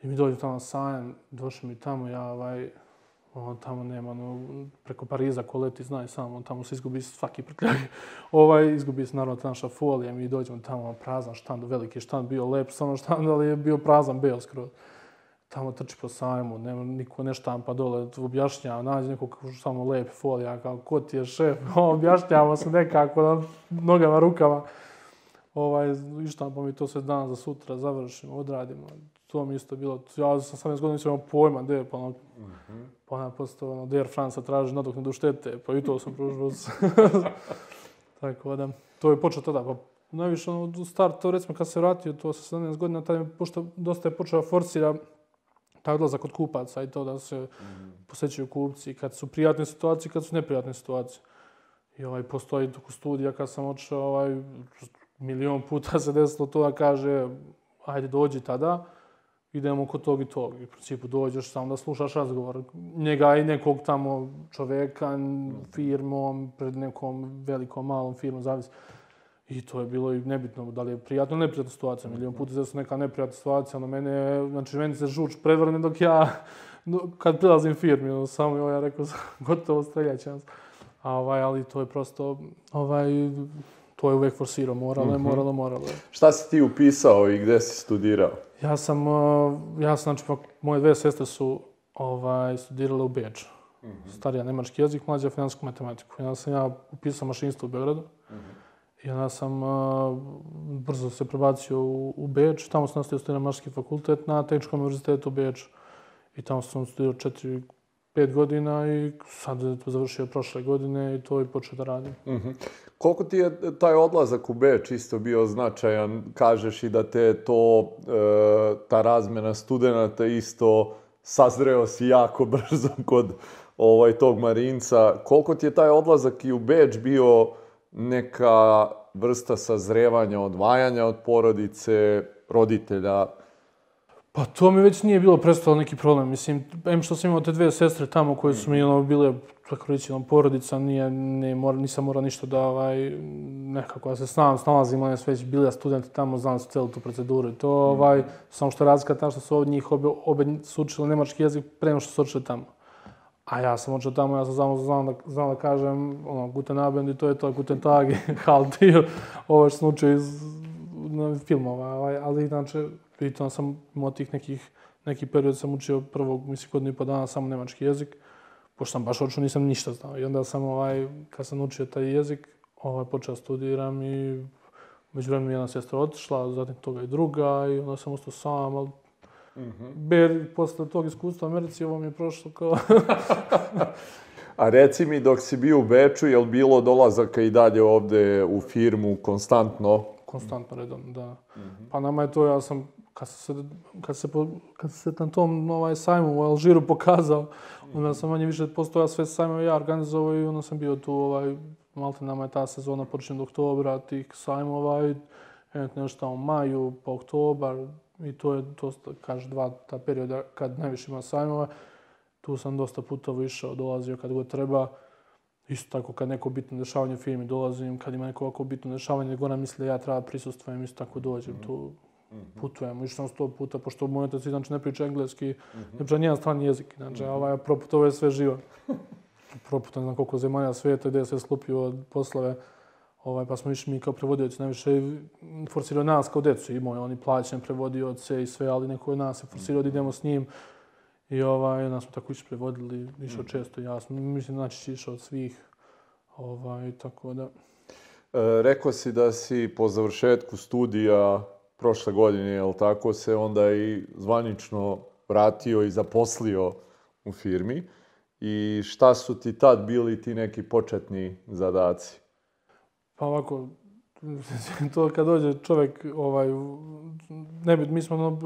[SPEAKER 3] I mi dođu tamo na sajam, došli mi tamo, ja ovaj, on tamo nema, no, preko Pariza ko leti, znaj sam, on tamo se izgubi svaki prtljag. ovaj, izgubi se naravno ta naša folija, mi dođemo tamo, prazan štand, veliki štand, bio lep, samo štand, ali je bio prazan, beo skroz. Tamo trči po sajmu, nema niko ne štampa dole, objašnjava, nađe nekog ko samo lep folija, kao ko ti je šef, objašnjavamo se nekako na nogama, rukama. Ovaj, ištampa mi to sve dan za sutra, završimo, odradimo. To mi isto bilo, ja sam 18 godina nisam imao pojma, gdje, pa ono, pa onda posto, ono, Der Franca traži nadoknadu štete, pa i to sam pružio. Tako da, to je počeo tada, pa najviše ono, u startu, recimo kad se vratio, to sa 17 godina, tada je pošto dosta je počeo da forsira taj odlazak kod kupaca i to da se posjećaju kupci, kad su prijatne situacije, kad su neprijatne situacije. I ovaj, postoji toko studija kad sam otišao, ovaj, milion puta se desilo to da kaže, ajde dođi tada, idemo kod tog i tog. I u principu dođeš samo da slušaš razgovor njega i nekog tamo čoveka, firmom, pred nekom velikom, malom firmom, zavisi. I to je bilo i nebitno, da li je prijatno ili neprijatna situacija. Milion puta se su neka neprijatna situacija, ono mene, znači meni se žuč prevrne dok ja, kad prilazim firmi, ono, samo ja rekao, gotovo streljat će nas. A ovaj, ali to je prosto, ovaj, to je uvek forsirao, moralo je, moralo, moralo je.
[SPEAKER 1] Šta si ti upisao i gde si studirao?
[SPEAKER 3] Ja sam, ja sam, znači, pa, moje dve sestre su ovaj, studirale u Beču. Starija nemački jezik, mlađa finansijsku matematiku. Onda sam ja upisao mašinstvo u Beogradu. I onda sam uh, brzo se prebacio u, u Beč. Tamo sam nastavio mašinski fakultet na Tehničkom univerzitetu u Beču. I tamo sam studirao četiri, pet godina i sad je to završio prošle godine i to i počeo da radim.
[SPEAKER 1] Mhm. Koliko ti je taj odlazak u Beč isto bio značajan? Kažeš i da te to, e, ta razmena studenta isto sazreo si jako brzo kod ovaj, tog Marinca. Koliko ti je taj odlazak i u Beč bio neka vrsta sazrevanja, odvajanja od porodice, roditelja?
[SPEAKER 3] Pa to mi već nije bilo prestalo neki problem. Mislim, em što sam imao te dve sestre tamo koje su mi ono, bile, tako reći, ono, porodica, nije, ne, mora, nisam morao ništa da, ovaj, nekako da se znam, snalazim, one su već bile studenti tamo, znam su celu tu proceduru i to, ovaj, samo što je razlika ta što su od njih obe, obe su učili nemački jezik pre nego što su učili tamo. A ja sam učio tamo, ja sam znao, znao, da, znao da kažem, ono, guten Abend i to je to, guten Tag, halt, i ovo što sam učio iz na, filmova, ovaj, ali inače, pritom sam imao tih nekih, neki period sam učio prvog, mislim, godinu i po dana samo nemački jezik, pošto sam baš učio, nisam ništa znao. I onda sam, ovaj, kad sam učio taj jezik, ovaj, počeo studiram i među vremenu jedna sestra otišla, zatim toga i druga, i onda sam ostao sam, ali Ber, posle tog iskustva u Americi, ovo mi je prošlo kao...
[SPEAKER 1] A reci mi, dok si bio u Beču, je li bilo dolazaka i dalje ovde u firmu konstantno?
[SPEAKER 3] konstantno redom, da. Pa nama je to, ja sam, kad sam se, kad se, kad se na tom ovaj, sajmu u Alžiru pokazao, onda sam manje više postojao sve sajmove ja organizovao i onda sam bio tu, ovaj, malte nama je ta sezona počinje od oktobra, tih sajmova i nešto u maju, pa oktobar, i to je, su, kaže, dva ta perioda kad najviše ima sajmova. Tu sam dosta putovo išao, dolazio kad god treba. Isto tako kad neko bitno dešavanje u firmi dolazim, kad ima neko ovako bitno dešavanje, nego ona misli da ja treba prisustvujem, isto tako dođem tu, putujem. Išao sam sto puta, pošto moj otac znači ne priča engleski, ne priča nijedan strani jezik, znači ovaj, proputovao je sve živo. Proputovao ne znam koliko zemalja svijeta, gdje se slupio od poslove. Ovaj, pa smo išli mi kao prevodioci, najviše forsirao nas kao decu. Imao je oni plaćen prevodioce i sve, ali neko od nas se forsirao da idemo s njim. I ovaj, nas smo tako išli prevodili, išao mm. često ja sam, mislim, znači išao od svih. Ovaj, tako da...
[SPEAKER 1] E, rekao si da si po završetku studija prošle godine, jel tako, se onda i zvanično vratio i zaposlio u firmi. I šta su ti tad bili ti neki početni zadaci?
[SPEAKER 3] Pa ovako, to kad dođe čovjek, ovaj, ne bi, mi smo,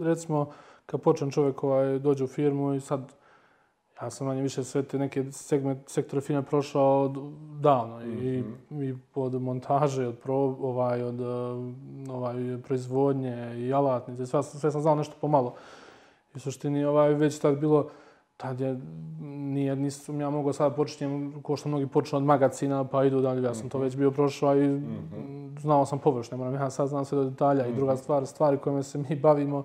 [SPEAKER 3] recimo, kad počne čovjek ovaj, dođe u firmu i sad, ja sam manje više sve te neke segment, sektore firme prošao davno mm -hmm. i, mhm. i od montaže, od, pro, ovaj, od ovaj, proizvodnje i alatnice, sve, sve sam znao nešto pomalo. I u suštini ovaj, već tad bilo, tad je, nije, nisam ja mogao sada počinjem, ko što mnogi počnu od magacina, pa idu dalje, ja sam to mhm. već bio prošao i mm -hmm. znao sam površno, moram ja sad znam sve do detalja. Mm -hmm. I druga mhm. stvar, stvari kojima se mi bavimo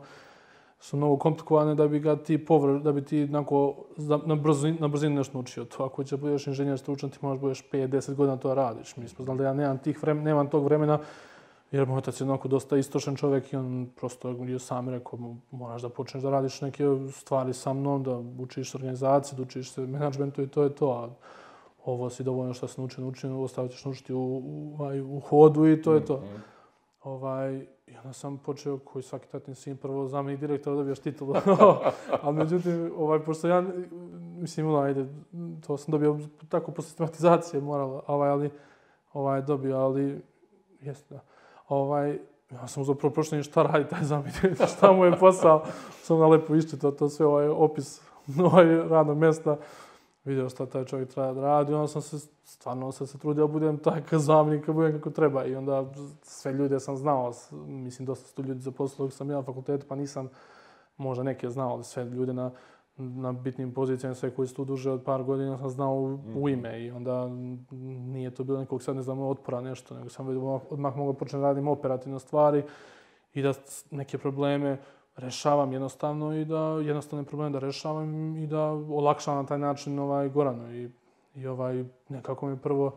[SPEAKER 3] su mnogo komplikovane da bi ga ti povr, da bi ti nako, na, brzini, na brzini nešto naučio. To ako će budeš inženjer stručan, ti možeš budeš 5-10 godina to radiš. Mi smo znali da ja nemam, tih vremena, nemam tog vremena, Jer moj otac je onako dosta istošen čovjek i on prosto je sam rekao, moraš da počneš da radiš neke stvari sa mnom, da učiš organizaciju, da učiš se menadžmentu i to je to. A ovo si dovoljno što se nauči, nauči, stavit ćeš naučiti u, u, u, u hodu i to je to. Mm -hmm. Ovaj, I onda sam počeo, koji svaki tatin sin, prvo zamjenik direktora dobio titul. Ali međutim, ovaj, pošto ja, mislim, ono, ajde, to sam dobio tako po sistematizacije moralo, ovaj, ali, ovaj, dobio, ali, jeste da. Ovaj, ja sam zapravo prošlo šta radi taj zamjenik, šta mu je posao. Sam na lepo iščitao to sve, ovaj opis ovaj radnog mjesta. Vidio šta taj čovjek treba da radi. Onda sam se, stvarno sam se trudio da budem taj zamjenik, budem kako treba. I onda sve ljude sam znao, mislim, dosta su ljudi zaposlili sam ja na fakultetu, pa nisam možda neke znao, sve ljude na, na bitnim pozicijama, sve koji su tu duže od par godina sam znao u, u mhm. ime i onda nije to bilo nekog sad ne znam otpora nešto, nego sam odmah, odmah mogao početi radim operativne stvari i da neke probleme rešavam jednostavno i da jednostavne probleme da rešavam i da olakšavam na taj način ovaj Goranu i, i ovaj nekako mi prvo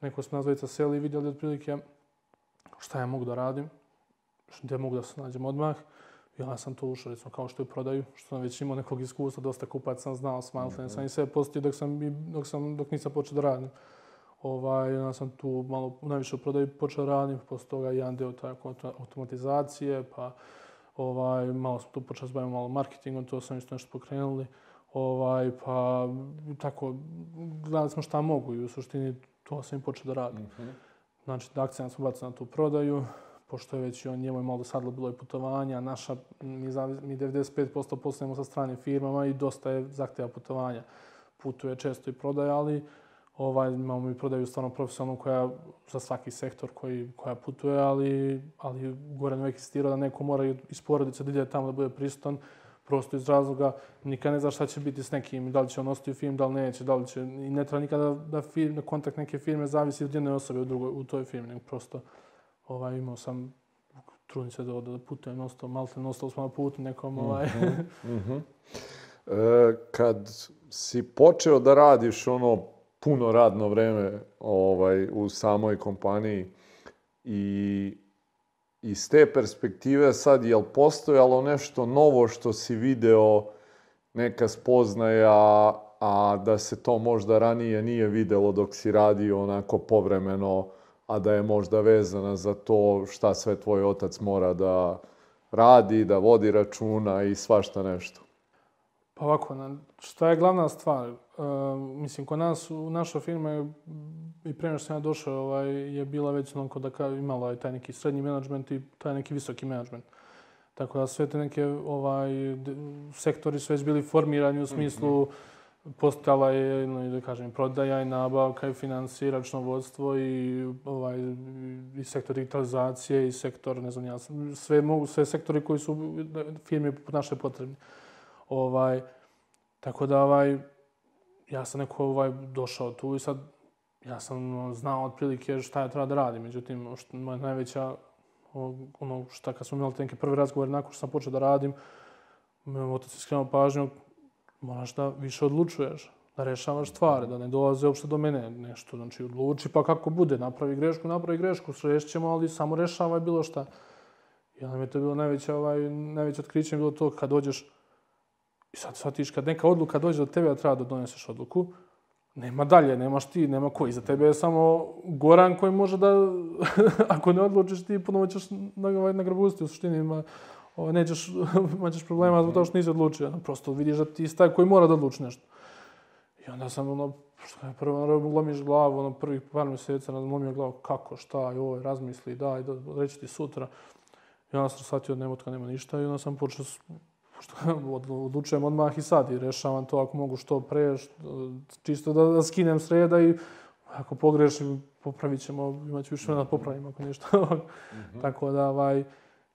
[SPEAKER 3] neko smo nazvajica seli i vidjeli otprilike šta ja mogu da radim, gdje mogu da se nađem odmah. Ja sam to ušao, recimo, kao što je prodaju, što sam već imao nekog iskustva, dosta kupaca sam znao, smaltene mm -hmm. sam i sve postio dok, sam, dok, sam, dok nisam počeo da radim. Ovaj, ja sam tu malo najviše u prodaju počeo da radim, posle toga jedan deo tako automatizacije, pa ovaj, malo sam tu počeo da malo marketingom, to sam isto nešto pokrenuli. Ovaj, pa tako, gledali smo šta mogu i u suštini to sam i počeo da radim. Mm -hmm. Znači, da akcija sam bacao na tu prodaju, pošto je već on njemu malo dosadilo bilo i putovanja, naša, mi, mi 95% poslujemo sa stranim firmama i dosta je zahteva putovanja. Putuje često i prodaje, ali ovaj, imamo mi prodaju stvarno profesionalnu koja za svaki sektor koji, koja putuje, ali, ali gore uvijek insistirao da neko mora iz porodice da ide tamo da bude prisutan, prosto iz razloga nikad ne zna šta će biti s nekim, da li će on ostati u film, da li neće, da li će, i ne treba nikada da, film, da kontakt neke firme zavisi od jedne osobe u, drugoj, u toj firmi, nego prosto ovaj, imao sam trudim se da, da putujem nosto, malo te nosto smo na putu nekom. Mhm, ovaj. Mm -hmm.
[SPEAKER 1] e, kad si počeo da radiš ono puno radno vreme ovaj, u samoj kompaniji i iz te perspektive sad, je li postojalo nešto novo što si video, neka spoznaja, a da se to možda ranije nije videlo dok si radio onako povremeno, a da je možda vezana za to šta sve tvoj otac mora da radi, da vodi računa i svašta nešto?
[SPEAKER 3] Pa ovako, šta je glavna stvar? Uh, mislim, kod nas, u našoj firme, i prema što sam ja došao, ovaj, je bila već onako da kao imala taj neki srednji menadžment i taj neki visoki menadžment. Tako da sve te neke ovaj, sektori su već bili formirani u smislu mm -hmm postala je, no, da kažem, prodaja i nabavka i financije, računovodstvo i, ovaj, i sektor digitalizacije i sektor, ne znam, ja, sve, mogu, sve sektori koji su firme naše potrebni. Ovaj, tako da, ovaj, ja sam neko ovaj, došao tu i sad ja sam znao otprilike šta ja treba da radim. Međutim, što, moja najveća, ono šta kad smo imali neke prve razgovore nakon što sam počeo da radim, otac je skrenuo pažnju, moraš da više odlučuješ. da rešavaš stvari, da ne dolaze uopšte do mene nešto. Znači, odluči pa kako bude, napravi grešku, napravi grešku, rešćemo, ali samo rešavaj bilo šta. I onda mi je to bilo najveće, ovaj, najveće otkriće bilo to kad dođeš, i sad shvatiš, kad neka odluka dođe do tebe, da treba da doneseš odluku, nema dalje, nemaš ti, nema koji. Za tebe je samo Goran koji može da, ako ne odlučiš ti, ponovo ćeš na, ovaj, nagrabustiti u suštini, ima, ovaj, nećeš, imaćeš problema zbog toga što nisi odlučio. Prosto vidiš da ti taj koji mora da odluči nešto. I onda sam ono, što je prvo, ono, lomiš glavu, ono, prvih par mjeseca, ono, lomio glavu, kako, šta, joj, razmisli, daj, da, reći ti sutra. I onda sam shvatio da nemotka nema ništa i onda sam počeo što odlučujem odmah i sad i rešavam to ako mogu što pre, čisto da, da skinem sreda i ako pogrešim, popravit ćemo, imat ću više da popravim ako ništa. mm -hmm. Tako da, ovaj,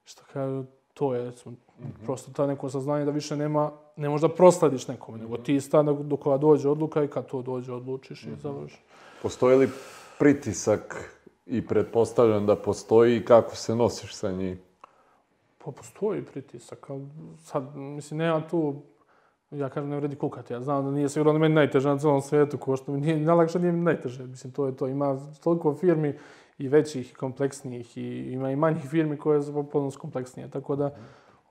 [SPEAKER 3] što kažu, to je, mm -hmm. prosto ta neko saznanje da više nema, ne možda proslediš nekome, mm -hmm. nego ti stane do koja dođe odluka i kad to dođe odlučiš mm -hmm. i završiš.
[SPEAKER 1] Postoji li pritisak i pretpostavljam da postoji i kako se nosiš sa njim?
[SPEAKER 3] Pa postoji pritisak, ali sad, mislim, nema tu, ja kažem, ne vredi kukati. Ja znam da nije sigurno meni najteže na celom svijetu, ko što mi nije, najlakše nije mi najteže. Mislim, to je to. Ima toliko firmi i većih i kompleksnijih i ima i manjih firmi koje su potpuno kompleksnije. Tako da,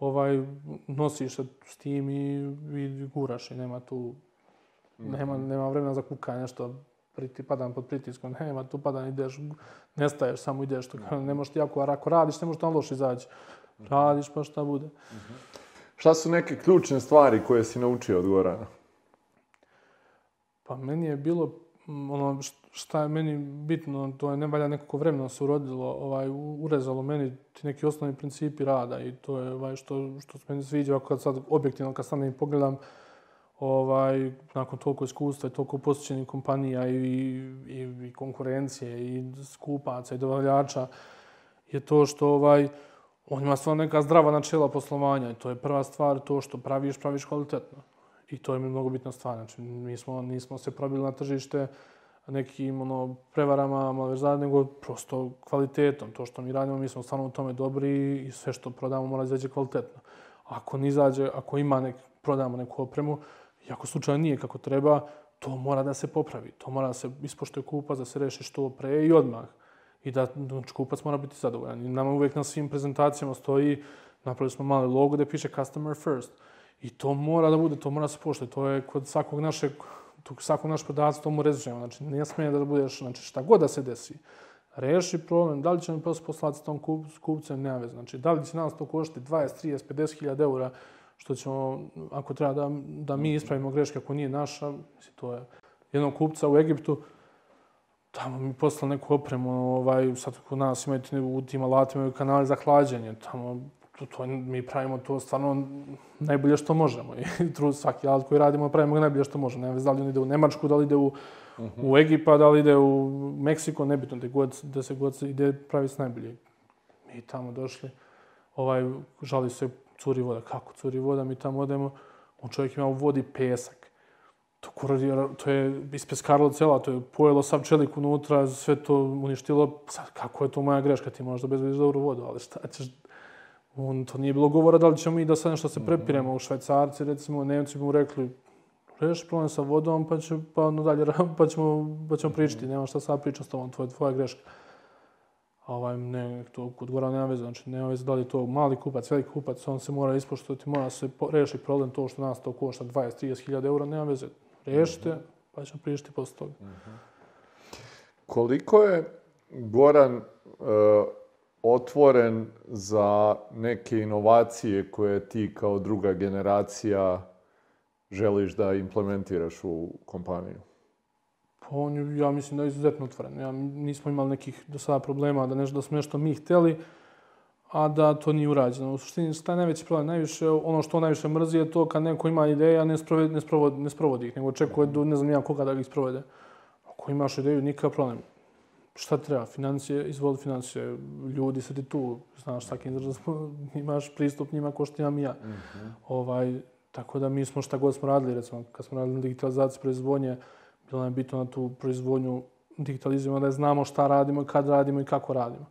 [SPEAKER 3] ovaj, nosiš se s tim i, i guraš i nema tu, nema, nema vremena za kukanje, nešto priti, padam pod pritiskom, nema tu padam, ideš, nestaješ, samo ideš, to, ne možeš ti jako, ako radiš, ne možeš tamo loš izaći radiš pa šta bude.
[SPEAKER 1] Šta su neke ključne stvari koje si naučio od Gorana?
[SPEAKER 3] Pa meni je bilo, ono, šta je meni bitno, to je ne valja nekako vremena se urodilo, ovaj, urezalo meni ti neki osnovni principi rada i to je ovaj, što, što se meni sviđa, kad sad objektivno, kad sam i pogledam, ovaj, nakon toliko iskustva i toliko posjećenih kompanija i, i, i konkurencije i skupaca i dobavljača, je to što ovaj, on ima stvarno neka zdrava načela poslovanja i to je prva stvar, to što praviš, praviš kvalitetno. I to je mnogo bitna stvar. Znači, mi smo, nismo se probili na tržište nekim ono, prevarama, malverzade, nego prosto kvalitetom. To što mi radimo, mi smo stvarno u tome dobri i sve što prodamo mora izađe kvalitetno. Ako ne izađe, ako ima nek, prodamo neku opremu, i ako slučaj nije kako treba, to mora da se popravi. To mora da se ispoštuje kupa, da se reši što pre i odmah i da znači, kupac mora biti zadovoljan. I nama uvijek na svim prezentacijama stoji, napravili smo mali logo gdje piše customer first. I to mora da bude, to mora se poštuje. To je kod svakog našeg, svakog našeg prodavca to mu rezujemo. Znači, nije smije da budeš, znači šta god da se desi. Reši problem, da li će mi posle poslati tom kup, kupcem, nema veze. Znači, da li će nas to koštiti 20, 30, 50 hiljada eura, što ćemo, ako treba da, da mi ispravimo greške, ako nije naša, mislim, to je jednog kupca u Egiptu, tamo mi poslali neku opremu, ovaj, sad kod nas imaju u tim alatima kanali za hlađenje, tamo to, to, mi pravimo to stvarno najbolje što možemo. I trud svaki alat koji radimo pravimo ga najbolje što možemo. Nema da li on ide u Nemačku, da li ide u, uh -huh. u Egipa, da li ide u Meksiko, nebitno da, god, da se god ide pravi s najbolje. Mi tamo došli, ovaj, žali se curi voda. Kako curi voda? Mi tamo odemo, on čovjek ima u vodi pesak to korodira, to je ispeskarilo cela, to je pojelo sav čelik unutra, sve to uništilo. Sad, kako je to moja greška, ti možda bezbediš dobru vodu, ali šta ćeš... On, to nije bilo govora da li ćemo mi da sad nešto se prepiremo u Švajcarci, recimo, Nemci bi mu rekli, reši problem sa vodom, pa, će, pa, no dalje, pa, ćemo, pa ćemo pričati, nema šta sad pričati s tobom, to je tvoja greška. A ovaj, ne, to kod Gora nema veze, znači nema veze da li to mali kupac, veliki kupac, on se mora ispoštovati, mora se reši problem to što nas to košta 20-30 hiljada eura, nema veze riješite, pa ćemo prišti posle toga.
[SPEAKER 1] Koliko je Goran uh, otvoren za neke inovacije koje ti kao druga generacija želiš da implementiraš u kompaniju?
[SPEAKER 3] Pa on je, ja mislim da je izuzetno otvoren. Ja, nismo imali nekih do sada problema da nešto, da smo nešto mi hteli, a da to nije urađeno. U suštini, šta je najveći problem? Najviše, ono što najviše mrzi je to kad neko ima ideje, a ne, sprovedi, ne, sprovodi, ne sprovodi ih, nego očekuje do ne znam ja koga da ih sprovede. Ako imaš ideju, nikakav problem. Šta treba? Financije, izvoli financije. Ljudi se ti tu, znaš, svaki izraz, imaš pristup njima ko što imam ja. Mm -hmm. ovaj, tako da mi smo šta god smo radili, recimo, kad smo radili na digitalizaciji proizvodnje, bilo nam je bitno na tu proizvodnju digitalizujemo, da znamo šta radimo, kad radimo i kako radimo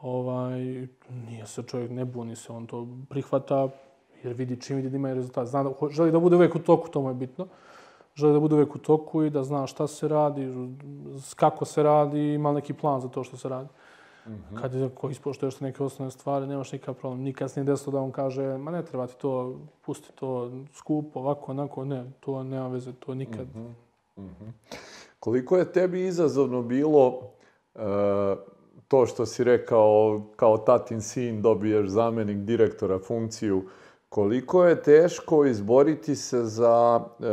[SPEAKER 3] ovaj, nije se čovjek, ne buni se, on to prihvata, jer vidi čim vidi da ima rezultat. Zna da želi da bude uvijek u toku, to mu je bitno. Želi da bude uvek u toku i da zna šta se radi, kako se radi i ima neki plan za to što se radi. Mm -hmm. Kad je ko ispoštuješ neke osnovne stvari, nemaš nikakav problem. Nikad se nije desilo da on kaže, ma ne treba ti to, pusti to skupo, ovako, onako, ne, to nema veze, to nikad. Mm -hmm. Mm
[SPEAKER 1] -hmm. Koliko je tebi izazovno bilo uh, to što si rekao, kao tatin sin dobiješ zamenik direktora funkciju, koliko je teško izboriti se za uh,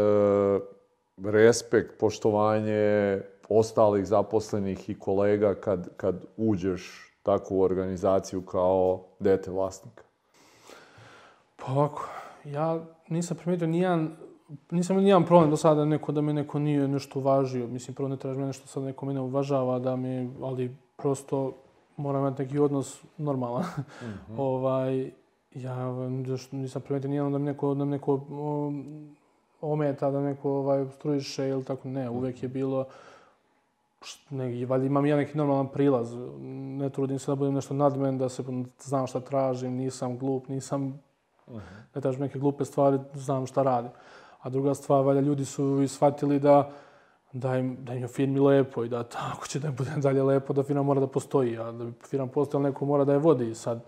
[SPEAKER 1] respekt, poštovanje ostalih zaposlenih i kolega kad, kad uđeš takvu organizaciju kao dete vlasnika?
[SPEAKER 3] Pa ovako, ja nisam primetio nijedan nisam nijedan problem do sada neko da me neko nije nešto uvažio. Mislim, prvo ne traži me nešto sad neko mene uvažava, da mi, ali prosto moram imati neki odnos normalan. Mm -hmm. ovaj, ja nisam primetio nijedno da mi neko, da mi neko um, ometa, da neko ovaj, strujiše ili tako. Ne, uvek je bilo neki, valjda imam ja neki normalan prilaz. Ne trudim se da budem nešto nadmen, da se znam šta tražim, nisam glup, nisam, uh -huh. ne tražim neke glupe stvari, znam šta radim. A druga stvar, valjda ljudi su i shvatili da, da im, da im je firmi lepo i da tako će da im bude dalje lepo, da firma mora da postoji. A da bi firma postojala, neko mora da je vodi. Sad,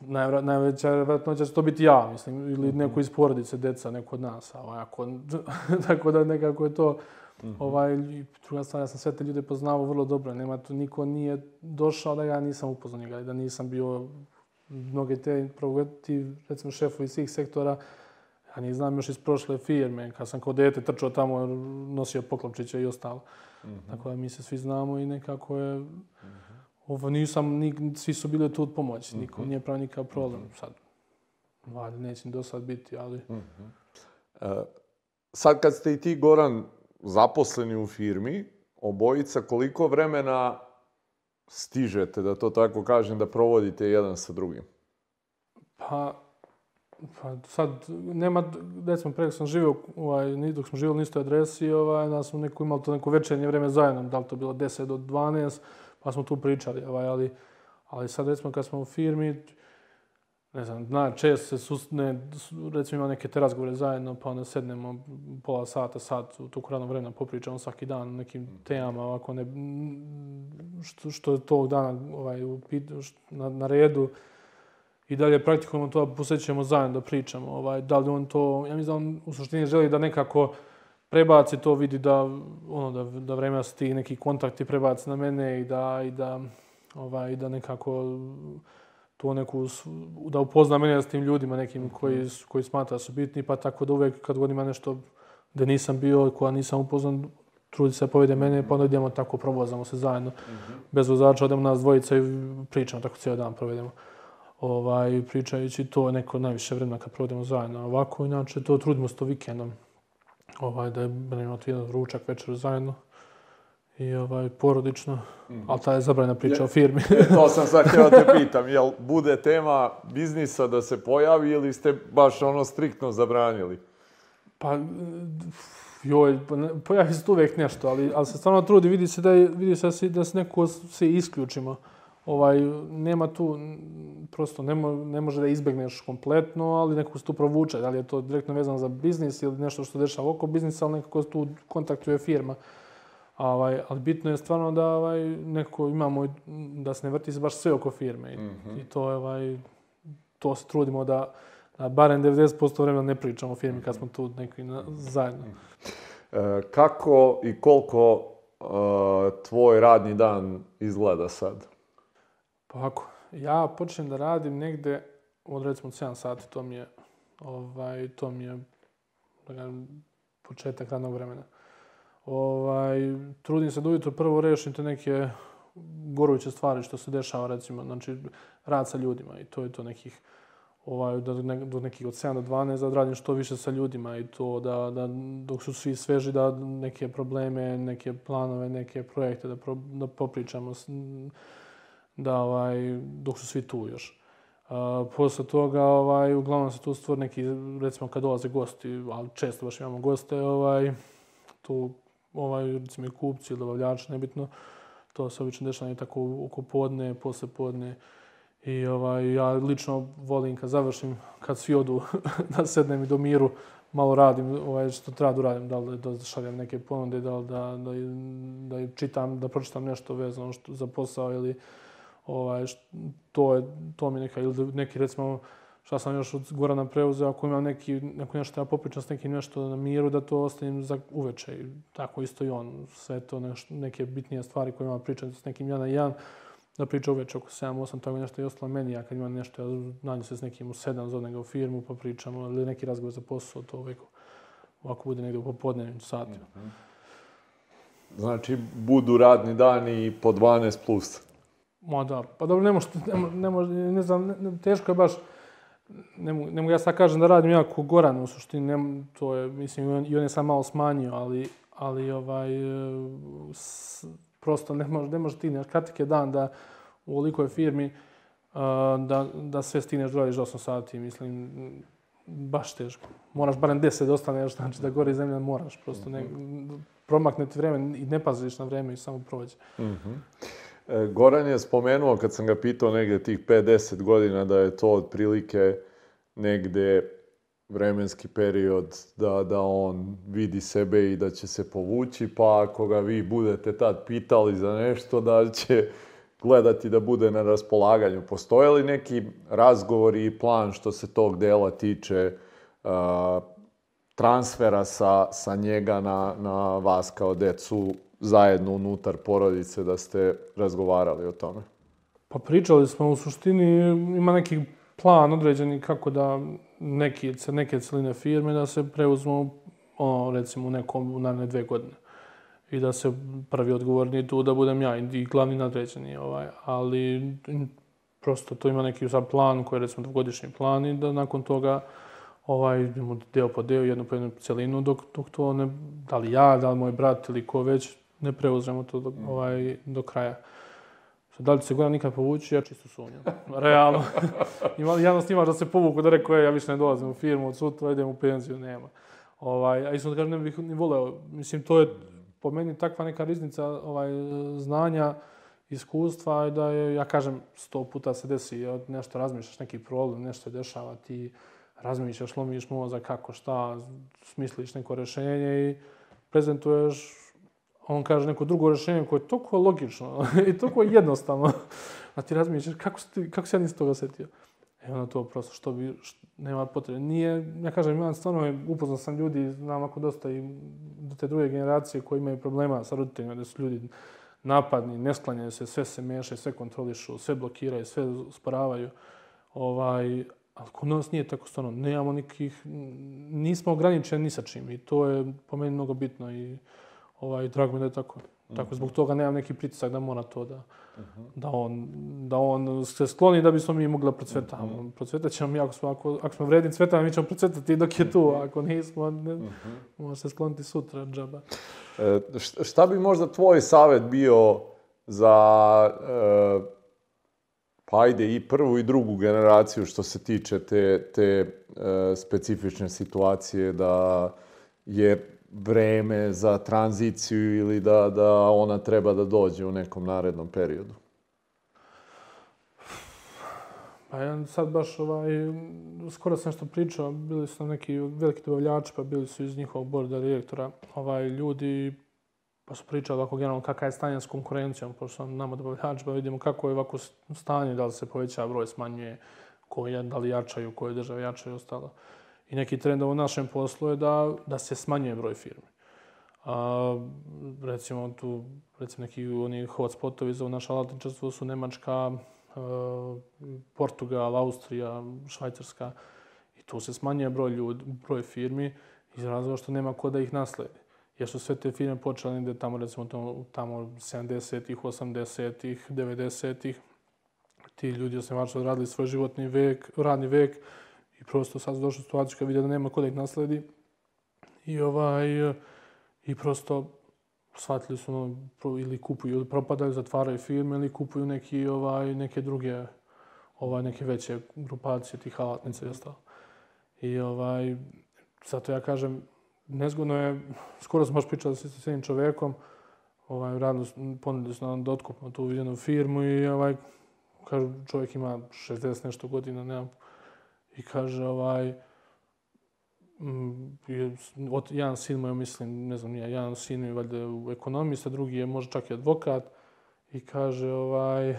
[SPEAKER 3] najvra, najveća vjerojatnoća će to biti ja, mislim, ili mhm. neko iz porodice, deca, neko od nas. A ovako, tako da nekako je to... -hmm. ovaj, druga stvar, ja sam sve te ljude poznavao vrlo dobro. Nema tu, niko nije došao da ja nisam upoznao njega da nisam bio mnoge te, ti, recimo, šefovi svih sektora, Ja ne znam još iz prošle firme, kad sam kao dete trčao tamo, nosio poklopčiće i ostalo. Mm -hmm. Tako da mi se svi znamo i nekako je... Mm -hmm. Ovo, nisam, ni, svi su bili tu od pomoći, mm -hmm. niko nije pravi nikakav problem. Mm -hmm. Sad, valjda neće do sad biti, ali... Mm
[SPEAKER 1] -hmm. uh, sad kad ste i ti, Goran, zaposleni u firmi, obojica, koliko vremena stižete, da to tako kažem, da provodite jedan sa drugim?
[SPEAKER 3] Pa, Pa sad, nema, recimo, preko sam živio, ovaj, dok smo živjeli na istoj adresi, ovaj, da smo neko imali to neko večernje vreme zajedno, da li to bilo 10 do 12, pa smo tu pričali, ovaj, ali, ali sad, recimo, kad smo u firmi, ne znam, na, često se susne, recimo ima neke te razgovore zajedno, pa onda sednemo pola sata, sat, u toku radnog vremena popričamo svaki dan o nekim temama, ovako ne, što, što je tog dana ovaj, u, na, na redu, i dalje praktikujemo to, posjećujemo zajedno da pričamo. Ovaj, da li on to, ja mislim da on u suštini želi da nekako prebaci to, vidi da, ono, da, da vremena su ti neki kontakti prebaci na mene i da, i da, ovaj, da nekako to neku, da upozna mene s tim ljudima nekim koji, koji smatra da su bitni, pa tako da uvek kad god ima nešto da nisam bio, koja nisam upoznan, trudi se povede mene, pa onda idemo tako, provozamo se zajedno. Mm -hmm. Bez vozača odemo nas dvojica i pričamo, tako cijeli dan provedemo ovaj, pričajući to neko najviše vremena kad provodimo zajedno. Ovako, inače, to trudimo s to vikendom. Ovaj, da je imamo jedan ručak večer zajedno. I ovaj, porodično. Mm. Ali ta je zabranjena priča je, o firmi.
[SPEAKER 1] to sam sad htio te pitam. Jel bude tema biznisa da se pojavi ili ste baš ono striktno zabranili?
[SPEAKER 3] Pa, joj, pa pojavi se tu uvijek nešto, ali, ali se stvarno trudi, vidi se da, je, vidi se da se, da se neko se isključimo ovaj, nema tu, prosto ne, mo, ne može da izbegneš kompletno, ali nekako se tu provuče. Da li je to direktno vezano za biznis ili nešto što dešava oko biznisa, ali nekako tu kontaktuje firma. Ovaj, ali bitno je stvarno da ovaj, neko imamo, da se ne vrti se baš sve oko firme. I, mm -hmm. i to, je, ovaj, to se trudimo da, da barem 90% vremena ne pričamo o firmi kad smo tu neki na, zajedno.
[SPEAKER 1] E, kako i koliko uh, tvoj radni dan izgleda sad?
[SPEAKER 3] Pa ako, ja počnem da radim negde od recimo 7 sati, to mi je, ovaj, to mi je, da ga, početak radnog vremena. Ovaj, trudim se da ujutro prvo rešim te neke goruće stvari što se dešava, recimo, znači, rad sa ljudima i to je to nekih, ovaj, do, ne, do nekih od 7 do 12 da odradim što više sa ljudima i to da, da dok su svi sveži da neke probleme, neke planove, neke projekte da, pro, da popričamo s, da ovaj, dok su svi tu još. Uh, posle toga, ovaj, uglavnom se tu stvori neki, recimo kad dolaze gosti, ali često baš imamo goste, ovaj, tu, ovaj, recimo i kupci ili dobavljači, nebitno, to se obično dešava tako oko podne, posle podne. I ovaj, ja lično volim kad završim, kad svi odu da sednem i do miru, malo radim ovaj, što treba da uradim, da li da šaljem neke ponude, da li da, da, da čitam, da pročitam nešto vezano što, za posao ili ovaj, to, je, to mi neka, ili da neki recimo, šta sam još od Gorana preuzeo, ako imam neki, neko nešto ja popričam s nekim nešto na miru, da to ostavim za uveče. I tako isto i on. Sve to nešto, neke bitnije stvari koje ima pričati s nekim jedan na jedan, da priča uveče oko 7-8, tako nešto i ostalo meni. Ja kad imam nešto, ja nađem se s nekim u 7, zovem u firmu, pa pričamo, ili neki razgovor za posao, to uvijek ovako bude negdje u popodnevnim satima. Mm -hmm.
[SPEAKER 1] Znači, budu radni dani po 12 plus.
[SPEAKER 3] Ma da, pa dobro, ne može, ne, može, ne znam, ne, teško je baš, ne mogu, ne mogu ja sad kažem da radim jako Goran, u suštini, ne, to je, mislim, i on je sam malo smanjio, ali, ali ovaj, s, prosto ne može, ne može ti, ne, kratak je dan da u ovolikoj firmi da, da sve stigneš da radiš 8 sati, mislim, baš teško. Moraš barem 10 da ostaneš, znači da gori zemlja moraš, prosto ne, promakne ti vreme i ne paziš na vreme i samo prođe. Mm -hmm.
[SPEAKER 1] E, Goran je spomenuo, kad sam ga pitao negde tih 5-10 godina, da je to otprilike negde vremenski period da, da on vidi sebe i da će se povući, pa ako ga vi budete tad pitali za nešto, da će gledati da bude na raspolaganju. Postoje li neki razgovor i plan što se tog dela tiče uh, transfera sa, sa njega na, na vas kao decu zajedno unutar porodice da ste razgovarali o tome?
[SPEAKER 3] Pa pričali smo u suštini, ima neki plan određeni kako da neki, neke celine firme da se preuzmu ono, recimo u nekom u naredne dve godine. I da se prvi odgovorni tu da budem ja i glavni nadređeni. Ovaj. Ali prosto to ima neki sad plan koji je recimo dvogodišnji plan i da nakon toga ovaj, deo po deo, jednu po jednu celinu, dok, dok to ne, da li ja, da li moj brat ili ko već, ne preuzmemo to do, ovaj, do kraja. Sad, da li se Goran nikad povući, ja čisto sumnjam. Realno. Ima javnost imaš da se povuku, da rekao, ja više ne dolazim u firmu, od sutra idem u penziju, nema. Ovaj, a isto da kažem, ne bih ni voleo. Mislim, to je po meni takva neka riznica ovaj, znanja, iskustva da je, ja kažem, sto puta se desi, nešto razmišljaš, neki problem, nešto je dešava, ti razmišljaš, lomiš mozak, kako, šta, smisliš neko rešenje i prezentuješ on kaže neko drugo rešenje koje je toliko logično i toliko jednostavno. A ti razmišljaš kako, ti, kako se ja nisam toga setio. E onda to prosto što bi, što, nema potrebe. Nije, ja kažem, imam stvarno, upoznao sam ljudi, znam ako dosta i do te druge generacije koji imaju problema sa roditeljima, da su ljudi napadni, ne sklanjaju se, sve se meše, sve kontrolišu, sve blokiraju, sve sporavaju. Ovaj, ali kod nas nije tako stvarno. Nemamo nikih, nismo ograničeni ni sa čim i to je po meni mnogo bitno i ovaj, drago mi da je tako. Tako, zbog toga nemam neki pritisak da mora to da, da, on, da on se skloni da bismo mi mogli da procvetamo. Mm Procvetat ćemo mi, ako smo, ako, ako smo vredni cveta, mi ćemo procvetati dok je tu. Ako nismo, ne, može se skloniti sutra, džaba.
[SPEAKER 1] E, šta bi možda tvoj savet bio za, e, pa ajde, i prvu i drugu generaciju što se tiče te, te e, specifične situacije da, jer vreme za tranziciju ili da, da ona treba da dođe u nekom narednom periodu?
[SPEAKER 3] Pa ja sad baš, ovaj, skoro sam nešto pričao, bili su neki veliki dobavljači, pa bili su iz njihovog borda direktora, ovaj, ljudi, pa su pričali ovako generalno kakav je stanje s konkurencijom, pošto nama dobavljači, pa vidimo kako je ovako stanje, da li se poveća broj, smanjuje, koje, da li jačaju, koje države jačaju i ostalo. I neki trend u našem poslu je da, da se smanjuje broj firmi. A, recimo tu, recimo neki oni hotspotovi za naše alatničarstvo su Nemačka, a, Portugal, Austrija, Švajcarska. I tu se smanjuje broj ljudi, broj firmi iz razloga što nema ko da ih nasledi. Jer su sve te firme počele negde tamo, recimo tamo, tamo 70-ih, 80-ih, 90-ih. Ti ljudi osnivači odradili svoj životni vek, radni vek, I prosto sad su došli u situaciju kad vide da nema ko da ih nasledi. I ovaj, i prosto shvatili su ono, ili kupuju, ili propadaju, zatvaraju firme, ili kupuju neki, ovaj, neke druge, ovaj, neke veće grupacije tih alatnica i ostalo. I ovaj, zato ja kažem, nezgodno je, skoro smo baš pričali sa jednim čovekom, ovaj, radno, ponudili su nam da otkupimo tu jednu firmu i ovaj, kažu, čovjek ima 60 nešto godina, nema I kaže, ovaj, mm, je, od, jedan sin moj, mislim, ne znam, ja, jedan sin je valjda ekonomista, drugi je možda čak i advokat. I kaže, ovaj,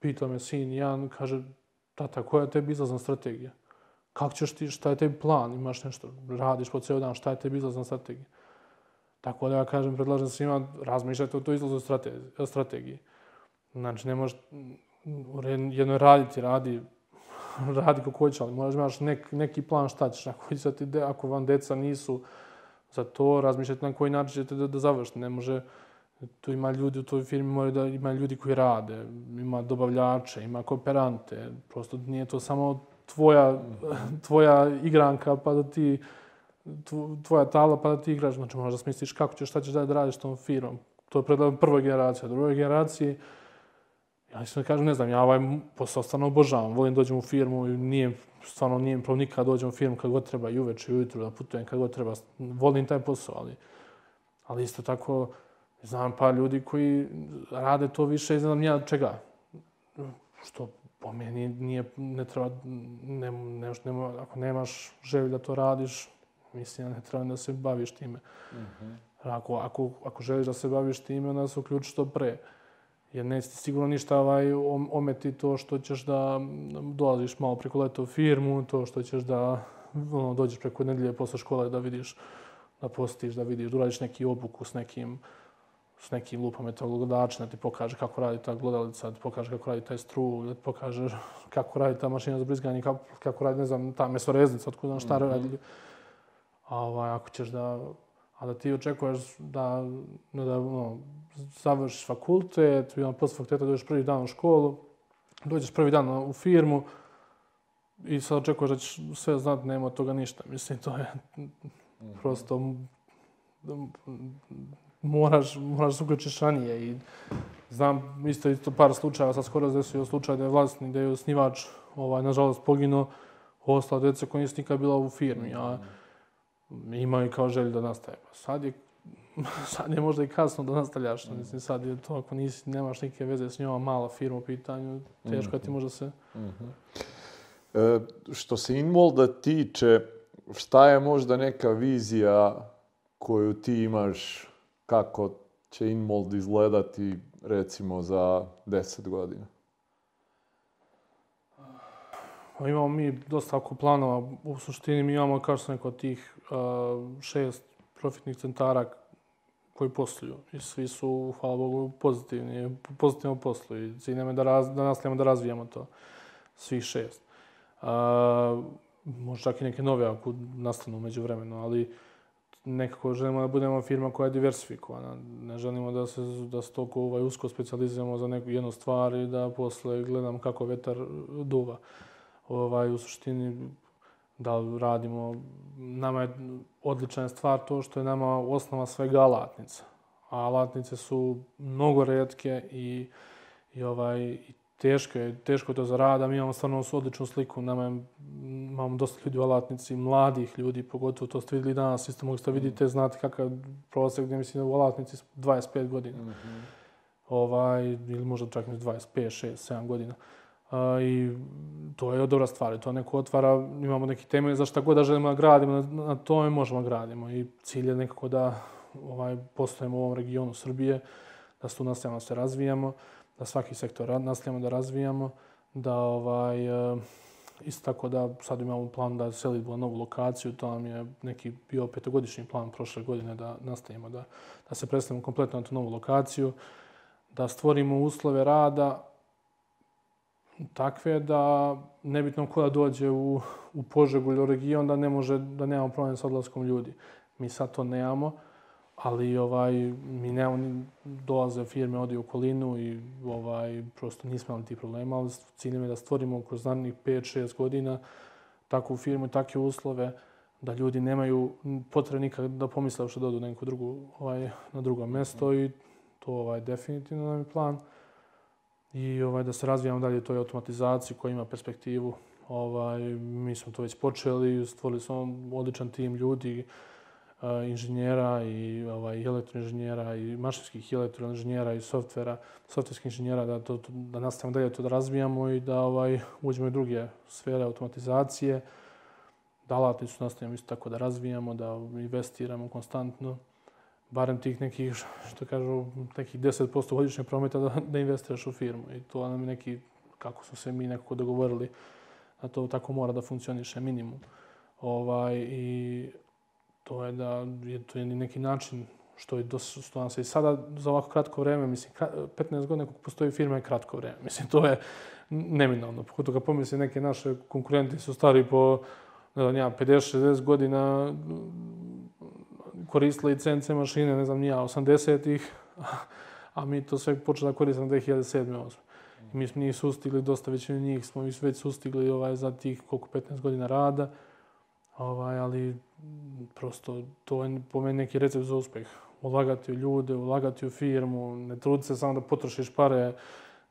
[SPEAKER 3] pitao me sin Jan, kaže, tata, koja je tebi izlazna strategija? Kako ćeš ti, šta je tebi plan? Imaš nešto, radiš po ceo dan, šta je tebi izlazna strategija? Tako da ja kažem, predlažem svima, razmišljajte o toj izlazu strategiji. Znači, ne možeš jedno raditi, radi, radi kako hoće, ali možeš imaš nek, neki plan šta ćeš. Ako, hoćete, de, ako vam deca nisu za to, razmišljajte na koji način ćete da, da završite. Ne može, tu ima ljudi u toj firmi, moraju da ima ljudi koji rade, ima dobavljače, ima kooperante. Prosto nije to samo tvoja, tvoja igranka pa da ti tvoja tala pa da ti igraš. Znači možeš da smisliš kako ćeš, šta ćeš da radiš tom firmom. To je predlažem prvoj generaciji. A drugoj generaciji, ja iskreno kažem, ne znam, ja ovaj posao stvarno obožavam. Volim dođem u firmu i nije, stvarno nije mi nikad dođem u firmu kad god treba i uveče i ujutru da putujem kad god treba. Volim taj posao, ali, ali isto tako znam pa ljudi koji rade to više i znam ja čega. Što po meni nije, ne treba, ne, ne, ne, ako nemaš želju da to radiš, mislim, ne treba da se baviš time. Mm -hmm. Ako, ako, ako želiš da se baviš time, onda se uključi što pre. Jer neće ti sigurno ništa ovaj, ometi to što ćeš da dolaziš malo preko leta u firmu, to što ćeš da ono, dođeš preko nedelje posle škole da vidiš, da postiš, da vidiš, da uradiš neki obuku s nekim, s nekim lupom metodogledačem, da ti pokaže kako radi ta glodalica, da ti pokaže kako radi taj stru, da ti pokaže kako radi ta mašina za brizganje, kako, kako radi, ne znam, ta mesoreznica, otkud znam šta mm -hmm. radi. A ovaj, ako ćeš da, a da ti očekuješ da, da, da no, završiš fakultet, i posle fakulteta dođeš prvi dan u školu, dođeš prvi dan u firmu i sad očekuješ da ćeš sve znati, nema toga ništa. Mislim, to je prosto moraš, moraš se uključiš ranije i znam isto isto par slučajeva, sad skoro desio slučaj da je vlasnik, da je osnivač, ovaj, nažalost, poginuo, ostala djeca koja nisu nikad bila u firmi, a imaju kao želju da nastaje. Pa sad je sad je možda i kasno da nastavljaš. Mm. Mislim, sad je to, ako nisi, nemaš neke veze s njom, mala firma u pitanju, teško mm -hmm. ti možda se... Mm -hmm.
[SPEAKER 1] e, što se Inmolda tiče, šta je možda neka vizija koju ti imaš kako će Inmold izgledati recimo za 10 godina?
[SPEAKER 3] Pa imamo mi dosta oko planova. U suštini mi imamo, kao što sam rekao, tih šest profitnih centara koji posluju. I svi su, hvala Bogu, pozitivni, pozitivno posluju. I cilj nam da, raz, da nastavljamo da razvijamo to. Svih šest. Uh, možda čak i neke nove ako nastanu među vremenu, ali nekako želimo da budemo firma koja je diversifikovana. Ne želimo da se, da se toliko ovaj, usko specializujemo za neku jednu stvar i da posle gledam kako vetar duva. Ovaj, u suštini, da radimo, nama je odlična stvar to što je nama osnova svega alatnica. A alatnice su mnogo redke i, i, ovaj, i teško je, teško je to za rada. Mi imamo stvarno odličnu sliku. Nama je, imamo dosta ljudi u alatnici, mladih ljudi, pogotovo to ste videli danas. Isto mogli ste vidite, znate kakav prosek gdje mislim u alatnici 25 godina. Mm -hmm. ovaj, ili možda čak 25, 6, 7 godina. Uh, I to je dobra stvar. To neko otvara, imamo neki temelj za šta god da želimo da gradimo, na, na tome možemo da gradimo. I cilj je nekako da ovaj, postojimo u ovom regionu Srbije, da se tu nastavljamo da se razvijamo da svaki sektor nastavljamo da razvijamo, da ovaj, e, isto tako da sad imamo plan da selimo na novu lokaciju, to nam je neki bio petogodišnji plan prošle godine da nastavimo da, da se predstavimo kompletno na tu novu lokaciju, da stvorimo uslove rada takve da nebitno ko da dođe u, u Požegu ili u region da ne može, da nemamo problem sa odlaskom ljudi. Mi sad to nemamo ali ovaj, mi nemamo dolaze firme odi u okolinu i ovaj, prosto nismo imali ti problema, ali ciljem je da stvorimo kroz narednih 5-6 godina takvu firmu i takve uslove da ljudi nemaju potrebe nikad da pomisle što dodu na neko drugu, ovaj, na drugo mesto i to ovaj, definitivno nam je plan. I ovaj, da se razvijamo dalje toj automatizaciji koja ima perspektivu. Ovaj, mi smo to već počeli, stvorili smo odličan tim ljudi, inženjera i ovaj, elektroinženjera i mašinskih elektroinženjera i softvera, softverskih inženjera da, to, da nastavimo dalje to da razvijamo i da ovaj, uđemo u druge sfere automatizacije. da su nastavljamo isto tako da razvijamo, da investiramo konstantno, barem tih nekih, što kažu, nekih 10% godišnjeg prometa da, da investiraš u firmu. I to nam je neki, kako smo se mi nekako dogovorili, da to tako mora da funkcioniše minimum. Ovaj, I to je da je to je neki način što je nam se i sada za ovako kratko vreme, mislim, 15 godina kako postoji firma je kratko vreme. Mislim, to je neminovno. Pogotovo kad pomisli neke naše konkurenti su stari po, ne znam, ja, 50-60 godina koristili CNC mašine, ne znam, nija, 80-ih, a mi to sve počeli da koristimo 2007. 2008. I mi smo njih sustigli, dosta većinu njih smo već sustigli ovaj, za tih koliko 15 godina rada. Ovaj, ali prosto to je po meni neki recept za uspeh. Ulagati u ljude, ulagati u firmu, ne truditi se samo da potrošiš pare,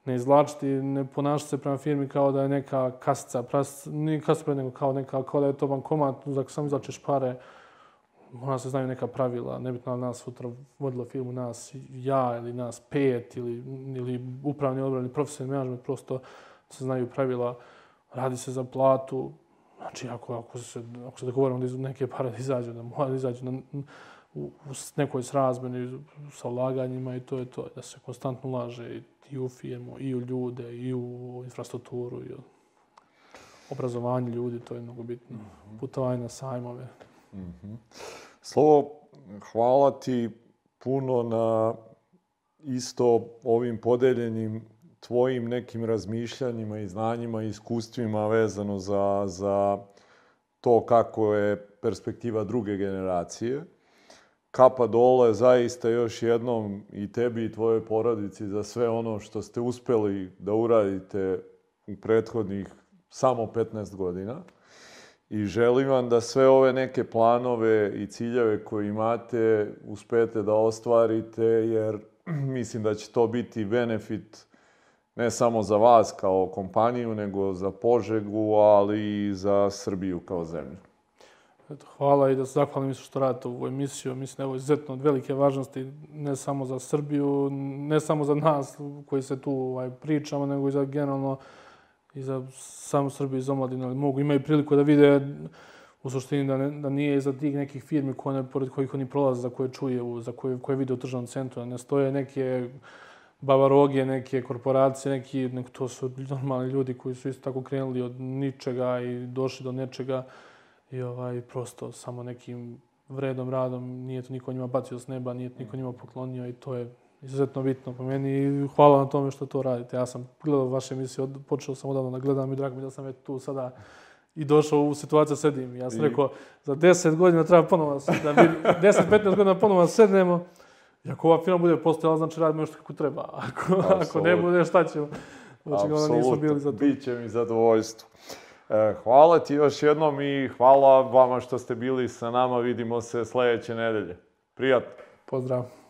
[SPEAKER 3] ne izvlačiti, ne ponašati se prema firmi kao da je neka kasica, pras, nije kasica, nego kao, neka, kao da je to bankomat, da samo izvlačiš pare, mora se znaju neka pravila, nebitno li nas sutra vodilo firmu, nas ja ili nas pet ili, ili upravni odbor ili profesionalni menadžment, prosto se znaju pravila, radi se za platu, znači ako, ako se, ako se dogovorimo da neke pare da izađu, da mora da izađu na, u, u nekoj srazmeni sa ulaganjima i to je to, da se konstantno ulaže i u firmu, i u ljude, i u infrastrukturu, i u obrazovanje ljudi, to je mnogo bitno. -hmm. Putovanje na sajmove. Mm -hmm.
[SPEAKER 1] Slovo, hvala ti puno na isto ovim podeljenim tvojim nekim razmišljanjima i znanjima i iskustvima vezano za, za to kako je perspektiva druge generacije. Kapa dole zaista još jednom i tebi i tvojoj porodici za sve ono što ste uspeli da uradite u prethodnih samo 15 godina i želim vam da sve ove neke planove i ciljeve koje imate uspete da ostvarite, jer mislim da će to biti benefit ne samo za vas kao kompaniju, nego za Požegu, ali i za Srbiju kao zemlju.
[SPEAKER 3] Eto, hvala i da se zahvalim što radite ovu emisiju. Mislim ovo izuzetno od velike važnosti, ne samo za Srbiju, ne samo za nas koji se tu ovaj, pričamo, nego i za generalno i za samu Srbiju i za omladinu, ali mogu, imaju priliku da vide u suštini da, ne, da nije iza tih nekih firmi koje, pored kojih oni prolaze, za koje čuje, za koje, koje vide u državnom centru, ne stoje neke bavarogije, neke korporacije, neki, nek, to su normalni ljudi koji su isto tako krenuli od ničega i došli do nečega i ovaj, prosto samo nekim vredom radom, nije to niko njima bacio s neba, nije to niko njima poklonio i to je izuzetno bitno po meni i hvala na tome što to radite. Ja sam gledao vaše emisije, od, počeo sam odavno da gledam i drago mi da sam već tu sada i došao u situaciju sedim. Ja sam I... rekao, za 10 godina treba ponovo, da bi 10-15 godina ponovo sednemo. I ako ova firma bude postojala, znači radimo još kako treba. Ako, ako ne bude, šta ćemo? Znači, onda nismo bili za to.
[SPEAKER 1] Biće mi zadovoljstvo. E, hvala ti još jednom i hvala vama što ste bili sa nama. Vidimo se sledeće nedelje. Prijatno.
[SPEAKER 3] Pozdrav.